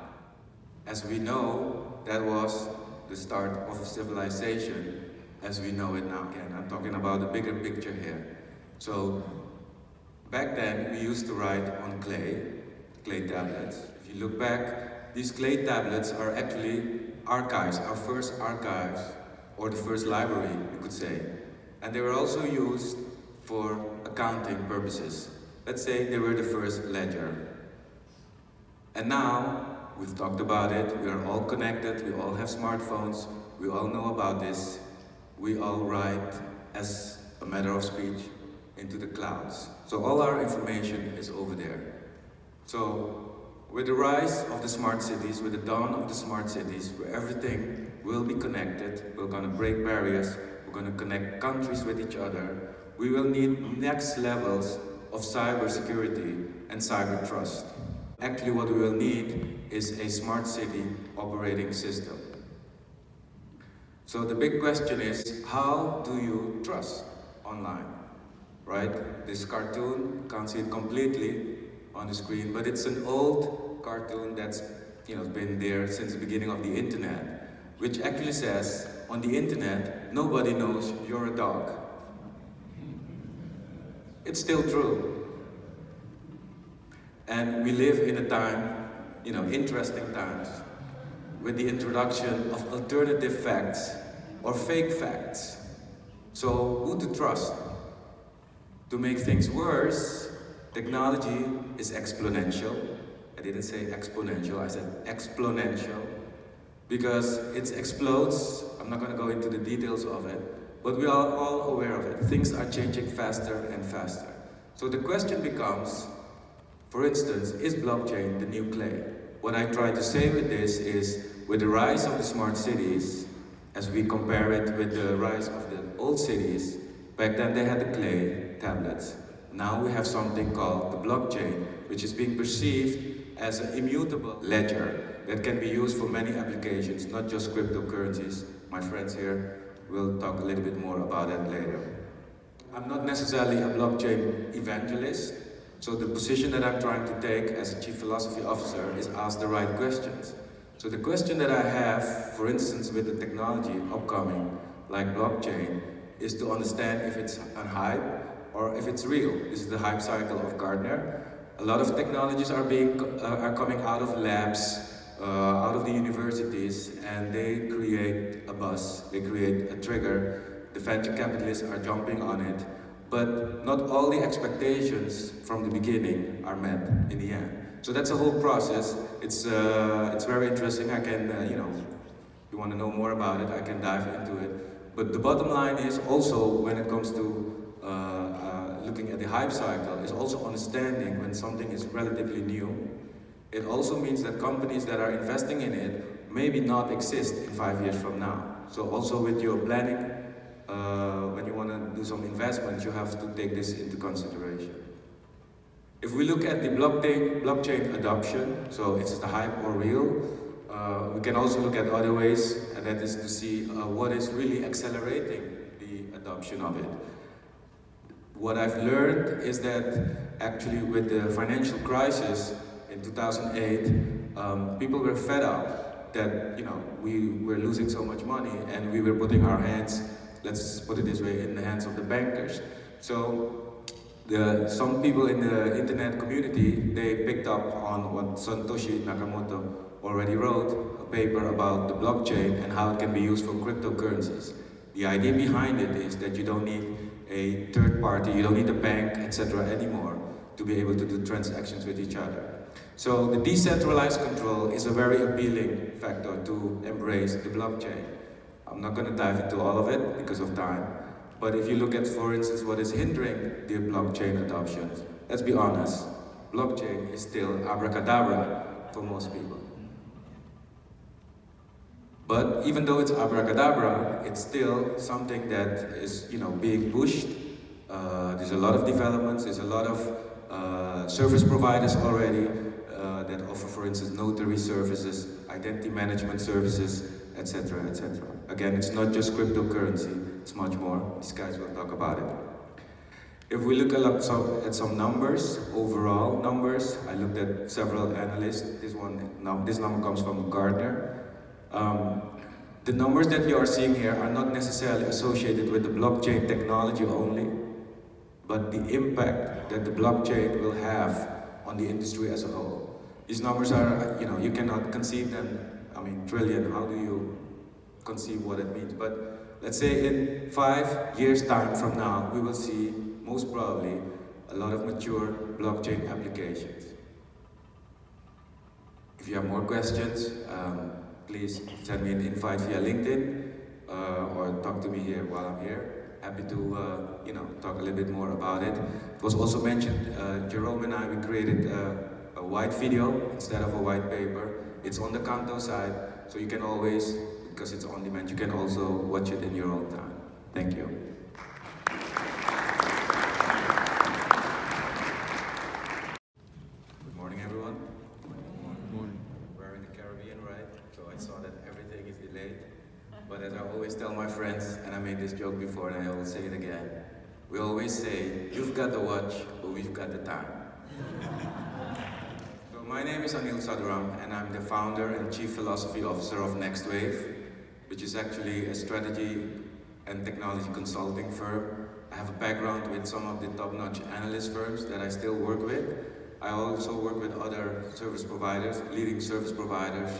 As we know, that was the start of civilization as we know it now. Again, I'm talking about the bigger picture here. So, back then, we used to write on clay, clay tablets. If you look back, these clay tablets are actually archives, our first archives, or the first library, you could say. And they were also used for accounting purposes. Let's say they were the first ledger. And now, we've talked about it, we are all connected, we all have smartphones, we all know about this. We all write, as a matter of speech, into the clouds. So all our information is over there. So, with the rise of the smart cities, with the dawn of the smart cities, where everything will be connected, we're gonna break barriers, we're gonna connect countries with each other, we will need next levels of cyber security and cyber trust. Actually, what we will need is a smart city operating system. So the big question is, how do you trust online? Right? This cartoon, can't see it completely on the screen, but it's an old cartoon that's you know, been there since the beginning of the internet, which actually says, on the internet, nobody knows you're a dog. It's still true. And we live in a time, you know, interesting times, with the introduction of alternative facts or fake facts. So, who to trust? To make things worse, technology is exponential. I didn't say exponential, I said exponential. Because it explodes, I'm not going to go into the details of it, but we are all aware of it. Things are changing faster and faster. So the question becomes, for instance, is blockchain the new clay? What I try to say with this is, with the rise of the smart cities, as we compare it with the rise of the old cities, back then they had the clay tablets. Now we have something called the blockchain, which is being perceived as an immutable ledger that can be used for many applications, not just cryptocurrencies. My friends here will talk a little bit more about that later. I'm not necessarily a blockchain evangelist, so the position that I'm trying to take as a chief philosophy officer is ask the right questions. So the question that I have, for instance, with the technology upcoming, like blockchain, is to understand if it's a hype or if it's real. This is the hype cycle of Gardner. A lot of technologies are being uh, are coming out of labs, uh, out of the universities, and they create a buzz. They create a trigger. The venture capitalists are jumping on it, but not all the expectations from the beginning are met in the end. So that's a whole process. It's, uh, it's very interesting. I can, uh, you know, if you want to know more about it, I can dive into it. But the bottom line is also when it comes to uh, looking at the hype cycle, is also understanding when something is relatively new. It also means that companies that are investing in it maybe not exist in five years from now. So also with your planning, uh, when you want to do some investments, you have to take this into consideration. If we look at the blockchain, blockchain adoption, so is the hype or real? uh, we can also look at other ways, and that is to see uh, what is really accelerating the adoption of it. What I've learned is that actually with the financial crisis in 2008, um, people were fed up that you know we were losing so much money and we were putting our hands, let's put it this way, in the hands of the bankers. So the, some people in the internet community, they picked up on what Satoshi Nakamoto already wrote, a paper about the blockchain and how it can be used for cryptocurrencies. The idea behind it is that you don't need a third party, you don't need a bank, etc. anymore to be able to do transactions with each other. So the decentralized control is a very appealing factor to embrace the blockchain. I'm not going to dive into all of it because of time, but if you look at, for instance, what is hindering the blockchain adoption, let's be honest, blockchain is still abracadabra for most people. But even though it's abracadabra, it's still something that is, you know, being pushed. Uh, there's a lot of developments, there's a lot of uh, service providers already uh, that offer, for instance, notary services, identity management services, etc., etc. Again, it's not just cryptocurrency, it's much more. These guys will talk about it. If we look at some, at some numbers, overall numbers, I looked at several analysts. This one, now this number comes from Gartner. Um, the numbers that you are seeing here are not necessarily associated with the blockchain technology only, but the impact that the blockchain will have on the industry as a whole. These numbers are, you know, you cannot conceive them. I mean, trillion, how do you conceive what it means? But let's say in five years' time from now, we will see, most probably, a lot of mature blockchain applications. If you have more questions, um, please send me an invite via LinkedIn uh, or talk to me here while I'm here. Happy to, uh, you know, talk a little bit more about it. It was also mentioned, uh, Jerome and I, we created uh, a white video instead of a white paper. It's on the Kanto side, so you can always, because it's on demand, you can also watch it in your own time. Thank you. Joke before and I will say it again. We always say, you've got the watch, but we've got the time. so my name is Anil Sadhuram and I'm the founder and chief philosophy officer of Next Wave, which is actually a strategy and technology consulting firm. I have a background with some of the top-notch analyst firms that I still work with. I also work with other service providers, leading service providers,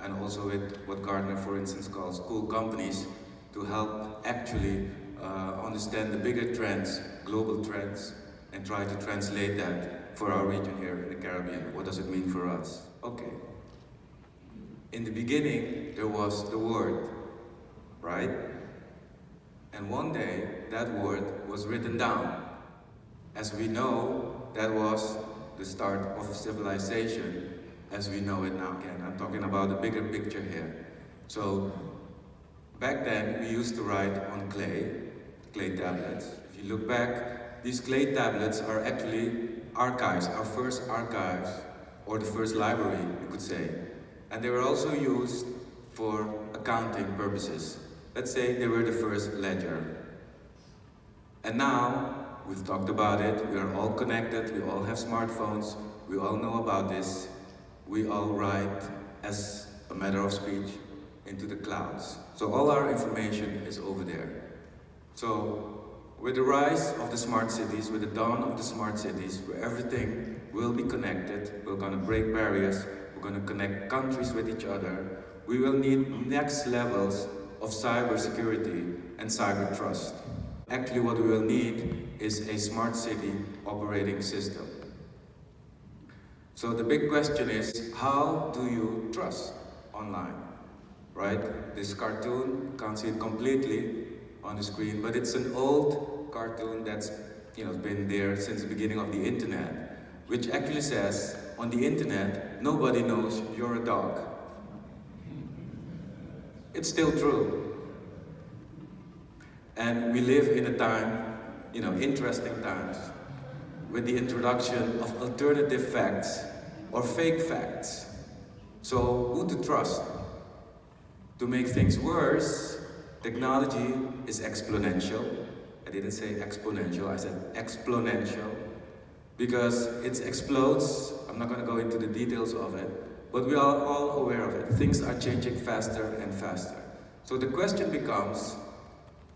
and also with what Gardner, for instance, calls cool companies to help actually uh, understand the bigger trends, global trends, and try to translate that for our region here in the Caribbean. What does it mean for us? Okay. In the beginning, there was the word, right? And one day, that word was written down. As we know, that was the start of civilization as we know it now. Again, I'm talking about the bigger picture here. So Back then, we used to write on clay, clay tablets. If you look back, these clay tablets are actually archives, our first archives, or the first library, you could say. And they were also used for accounting purposes. Let's say they were the first ledger. And now, we've talked about it, we are all connected, we all have smartphones, we all know about this. We all write as a matter of speech into the clouds. So all our information is over there. So with the rise of the smart cities, with the dawn of the smart cities, where everything will be connected, we're going to break barriers, we're going to connect countries with each other, we will need next levels of cyber security and cyber trust. Actually what we will need is a smart city operating system. So the big question is, how do you trust online? Right? This cartoon, can't see it completely on the screen, but it's an old cartoon that's you know been there since the beginning of the internet, which actually says, on the internet, nobody knows you're a dog. It's still true. And we live in a time, you know, interesting times, with the introduction of alternative facts or fake facts So who to trust? To make things worse, technology is exponential. I didn't say exponential, I said exponential. Because it explodes, I'm not going to go into the details of it, but we are all aware of it. Things are changing faster and faster. So the question becomes,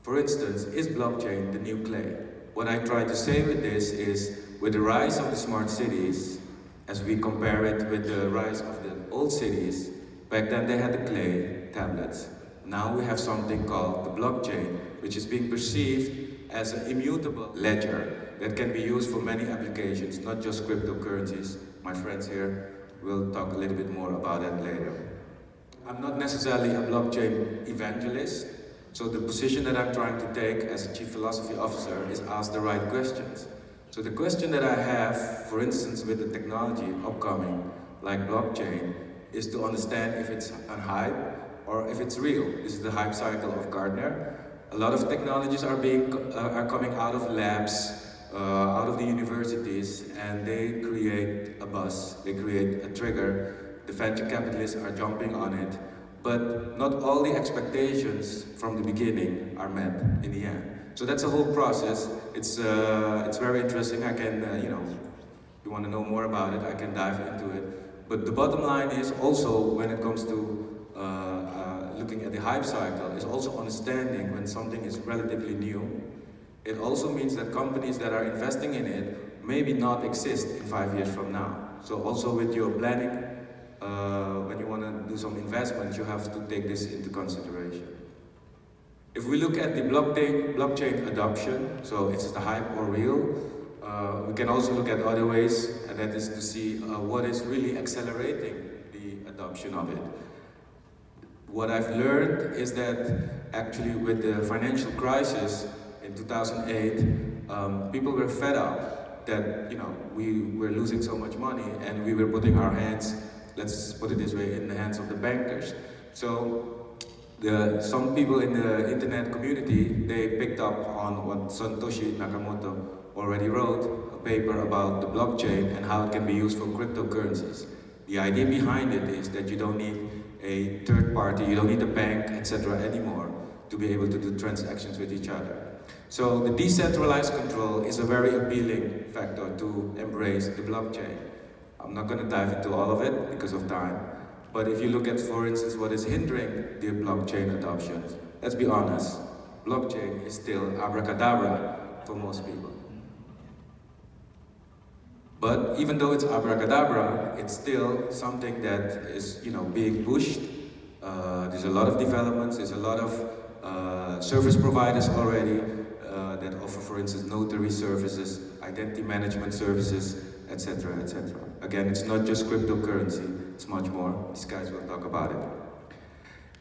for instance, is blockchain the new clay? What I try to say with this is, with the rise of the smart cities, as we compare it with the rise of the old cities, back then they had the clay tablets. Now we have something called the blockchain, which is being perceived as an immutable ledger that can be used for many applications, not just cryptocurrencies. My friends here will talk a little bit more about that later. I'm not necessarily a blockchain evangelist, so the position that I'm trying to take as a chief philosophy officer is ask the right questions. So the question that I have, for instance, with the technology upcoming, like blockchain, is to understand if it's a hype or if it's real. This is the hype cycle of Gardner. A lot of technologies are being uh, are coming out of labs, uh, out of the universities, and they create a buzz. They create a trigger. The venture capitalists are jumping on it, but not all the expectations from the beginning are met in the end. So that's a whole process. It's, uh, it's very interesting. I can, uh, you know, if you want to know more about it, I can dive into it. But the bottom line is also when it comes to uh, looking at the hype cycle, is also understanding when something is relatively new. It also means that companies that are investing in it maybe not exist in five years from now. So also with your planning, uh, when you want to do some investment, you have to take this into consideration. If we look at the blockchain, blockchain adoption, so is the hype or real, uh, we can also look at other ways, and that is to see uh, what is really accelerating the adoption of it. What I've learned is that actually with the financial crisis in 2008, um, people were fed up that you know we were losing so much money and we were putting our hands, let's put it this way, in the hands of the bankers. So the, some people in the internet community, they picked up on what Satoshi Nakamoto already wrote, a paper about the blockchain and how it can be used for cryptocurrencies. The idea behind it is that you don't need a third party, you don't need a bank, etc. anymore to be able to do transactions with each other. So the decentralized control is a very appealing factor to embrace the blockchain. I'm not going to dive into all of it because of time. But if you look at, for instance, what is hindering the blockchain adoption, let's be honest, blockchain is still abracadabra for most people. But even though it's abracadabra, it's still something that is, you know, being pushed. Uh, there's a lot of developments, there's a lot of uh, service providers already uh, that offer, for instance, notary services, identity management services, etc., etc. Again, it's not just cryptocurrency, it's much more. These guys will talk about it.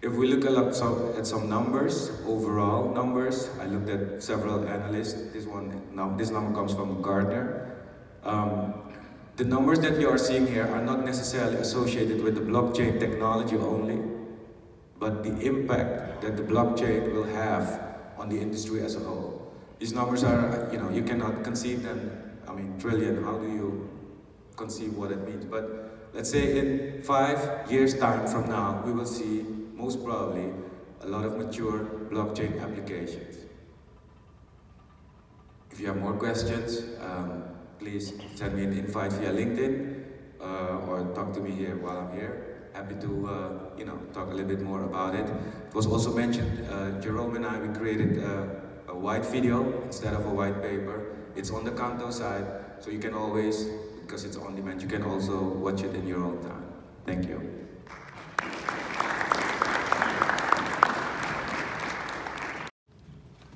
If we look at some, at some numbers, overall numbers, I looked at several analysts. This one, now this number comes from Gartner. Um, the numbers that you are seeing here are not necessarily associated with the blockchain technology only, but the impact that the blockchain will have on the industry as a whole. These numbers are, you know, you cannot conceive them. I mean, trillion, how do you conceive what it means? But let's say in five years' time from now, we will see, most probably, a lot of mature blockchain applications. If you have more questions, um, please send me an invite via LinkedIn uh, or talk to me here while I'm here happy to uh, you know talk a little bit more about it. It was also mentioned, uh, Jerome and I, we created a, a, white video instead of a white paper. It's on the Kanto side, so you can always, because it's on demand, you can also watch it in your own time. Thank you.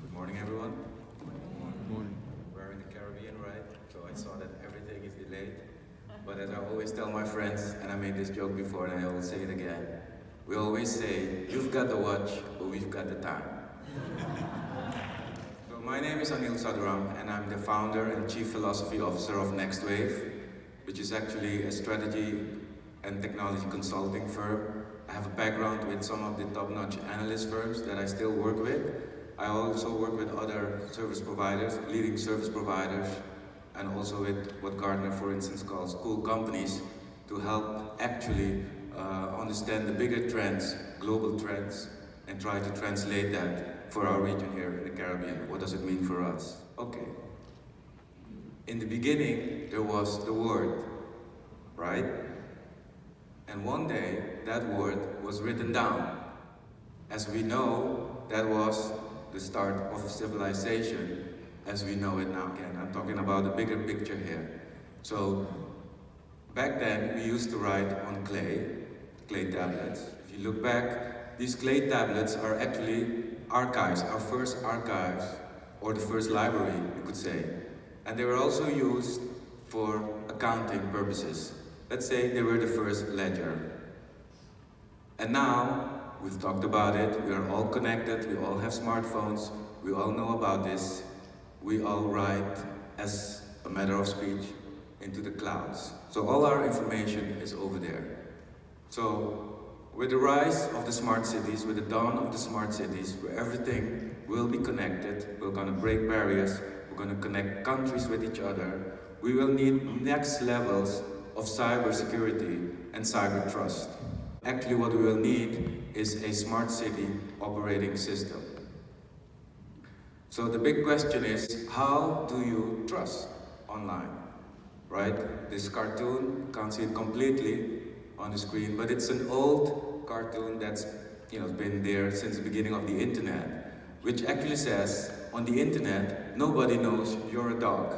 Good morning, everyone. Good morning. We're in the Caribbean, right? So I saw that everything is delayed. But as I always tell my friends, and I made this joke before and I will say it again, we always say, you've got the watch, but we've got the time. so my name is Anil Sadhuram, and I'm the founder and chief philosophy officer of Next Wave, which is actually a strategy and technology consulting firm. I have a background with some of the top-notch analyst firms that I still work with. I also work with other service providers, leading service providers, and also with what Gardner, for instance, calls cool companies to help actually uh, understand the bigger trends, global trends, and try to translate that for our region here in the Caribbean. What does it mean for us? Okay. In the beginning, there was the Word, right? And one day, that Word was written down. As we know, that was the start of civilization as we know it now again. I'm talking about the bigger picture here. So back then we used to write on clay, clay tablets. If you look back, these clay tablets are actually archives, our first archives, or the first library, you could say. And they were also used for accounting purposes. Let's say they were the first ledger. And now, we've talked about it, we are all connected, we all have smartphones, we all know about this. We all write as a matter of speech into the clouds. So all our information is over there. So with the rise of the smart cities, with the dawn of the smart cities, where everything will be connected, we're gonna break barriers, we're gonna connect countries with each other, we will need next levels of cyber security and cyber trust. Actually what we will need is a smart city operating system. So the big question is, how do you trust online? Right? This cartoon, can't see it completely on the screen, but it's an old cartoon that's you know, been there since the beginning of the internet, which actually says, on the internet, nobody knows you're a dog.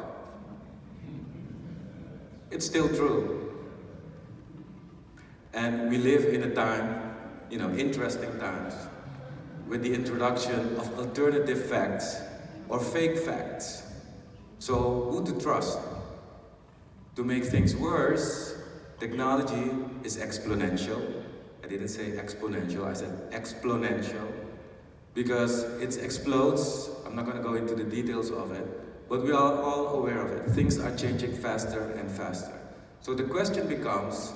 It's still true. And we live in a time, you know, interesting times, with the introduction of alternative facts or fake facts. So who to trust? To make things worse, technology is exponential. I didn't say exponential, I said exponential. Because it explodes, I'm not going to go into the details of it, but we are all aware of it. Things are changing faster and faster. So the question becomes,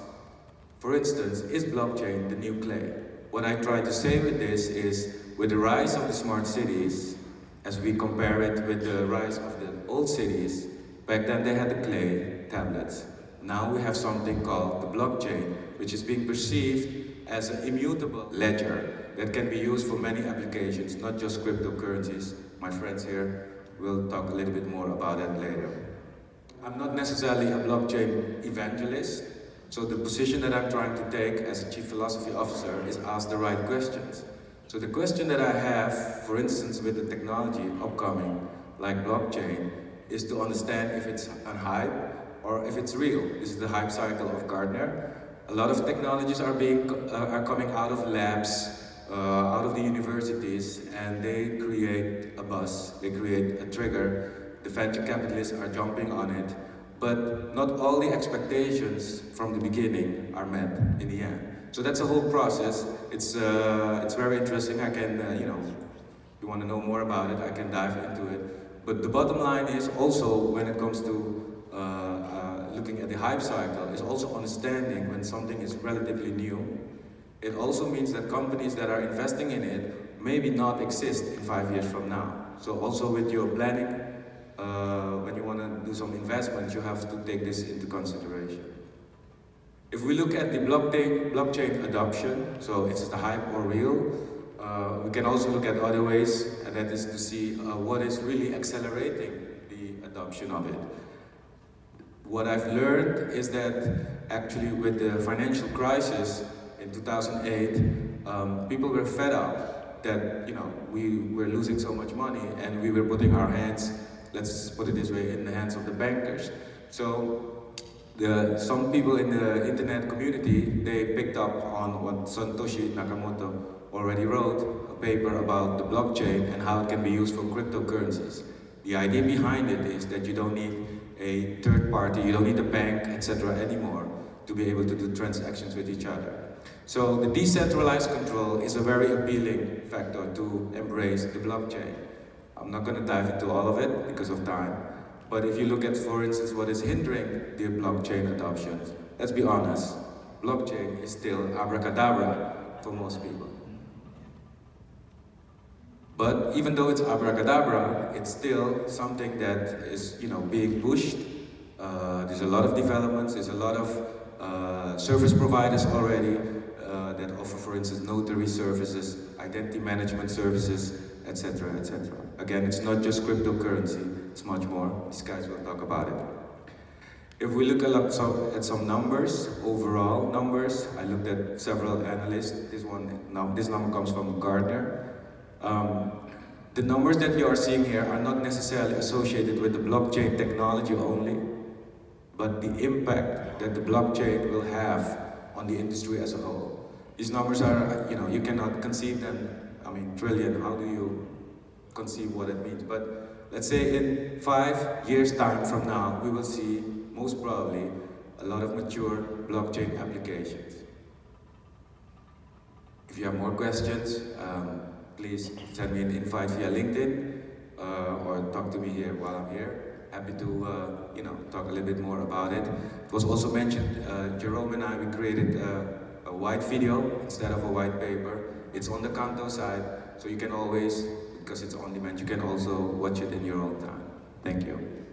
for instance, is blockchain the new clay? What I try to say with this is, with the rise of the smart cities, as we compare it with the rise of the old cities, back then they had the clay tablets. Now we have something called the blockchain, which is being perceived as an immutable ledger that can be used for many applications, not just cryptocurrencies. My friends here will talk a little bit more about that later. I'm not necessarily a blockchain evangelist, so the position that I'm trying to take as a chief philosophy officer is ask the right questions. So the question that I have, for instance, with the technology upcoming, like blockchain, is to understand if it's a hype or if it's real. This is the hype cycle of Gardner. A lot of technologies are being uh, are coming out of labs, uh, out of the universities, and they create a buzz. They create a trigger. The venture capitalists are jumping on it, but not all the expectations from the beginning are met in the end. So that's a whole process. It's, uh, it's very interesting. I can, uh, you know, if you want to know more about it, I can dive into it. But the bottom line is also when it comes to uh, uh, looking at the hype cycle, is also understanding when something is relatively new. It also means that companies that are investing in it maybe not exist in five years from now. So also with your planning, uh, when you want to do some investments, you have to take this into consideration. If we look at the blockchain, blockchain adoption, so is the hype or real, uh, we can also look at other ways, and that is to see uh, what is really accelerating the adoption of it. What I've learned is that actually with the financial crisis in 2008, um, people were fed up that you know we were losing so much money and we were putting our hands, let's put it this way, in the hands of the bankers. So the, some people in the internet community, they picked up on what Satoshi Nakamoto already wrote, a paper about the blockchain and how it can be used for cryptocurrencies. The idea behind it is that you don't need a third party, you don't need a bank, etc. anymore to be able to do transactions with each other. So the decentralized control is a very appealing factor to embrace the blockchain. I'm not going to dive into all of it because of time. But if you look at, for instance, what is hindering the blockchain adoption, let's be honest, blockchain is still abracadabra for most people. But even though it's abracadabra, it's still something that is, you know, being pushed. Uh, there's a lot of developments, there's a lot of uh, service providers already uh, that offer, for instance, notary services, identity management services, etc., etc. Again, it's not just cryptocurrency, it's much more. These guys will talk about it. If we look at some, at some numbers, overall numbers, I looked at several analysts. This one, now this number comes from Gardner. Um, the numbers that you are seeing here are not necessarily associated with the blockchain technology only, but the impact that the blockchain will have on the industry as a whole. These numbers are, you know, you cannot conceive them. I mean, trillion, how do you conceive what it means? But let's say in five years' time from now, we will see, most probably, a lot of mature blockchain applications. If you have more questions, um, please send me an invite via LinkedIn uh, or talk to me here while I'm here. Happy to, uh, you know, talk a little bit more about it. It was also mentioned, uh, Jerome and I, we created a white video instead of a white paper. It's on the Kanto side, so you can always, because it's on demand, you can also watch it in your own time. Thank you.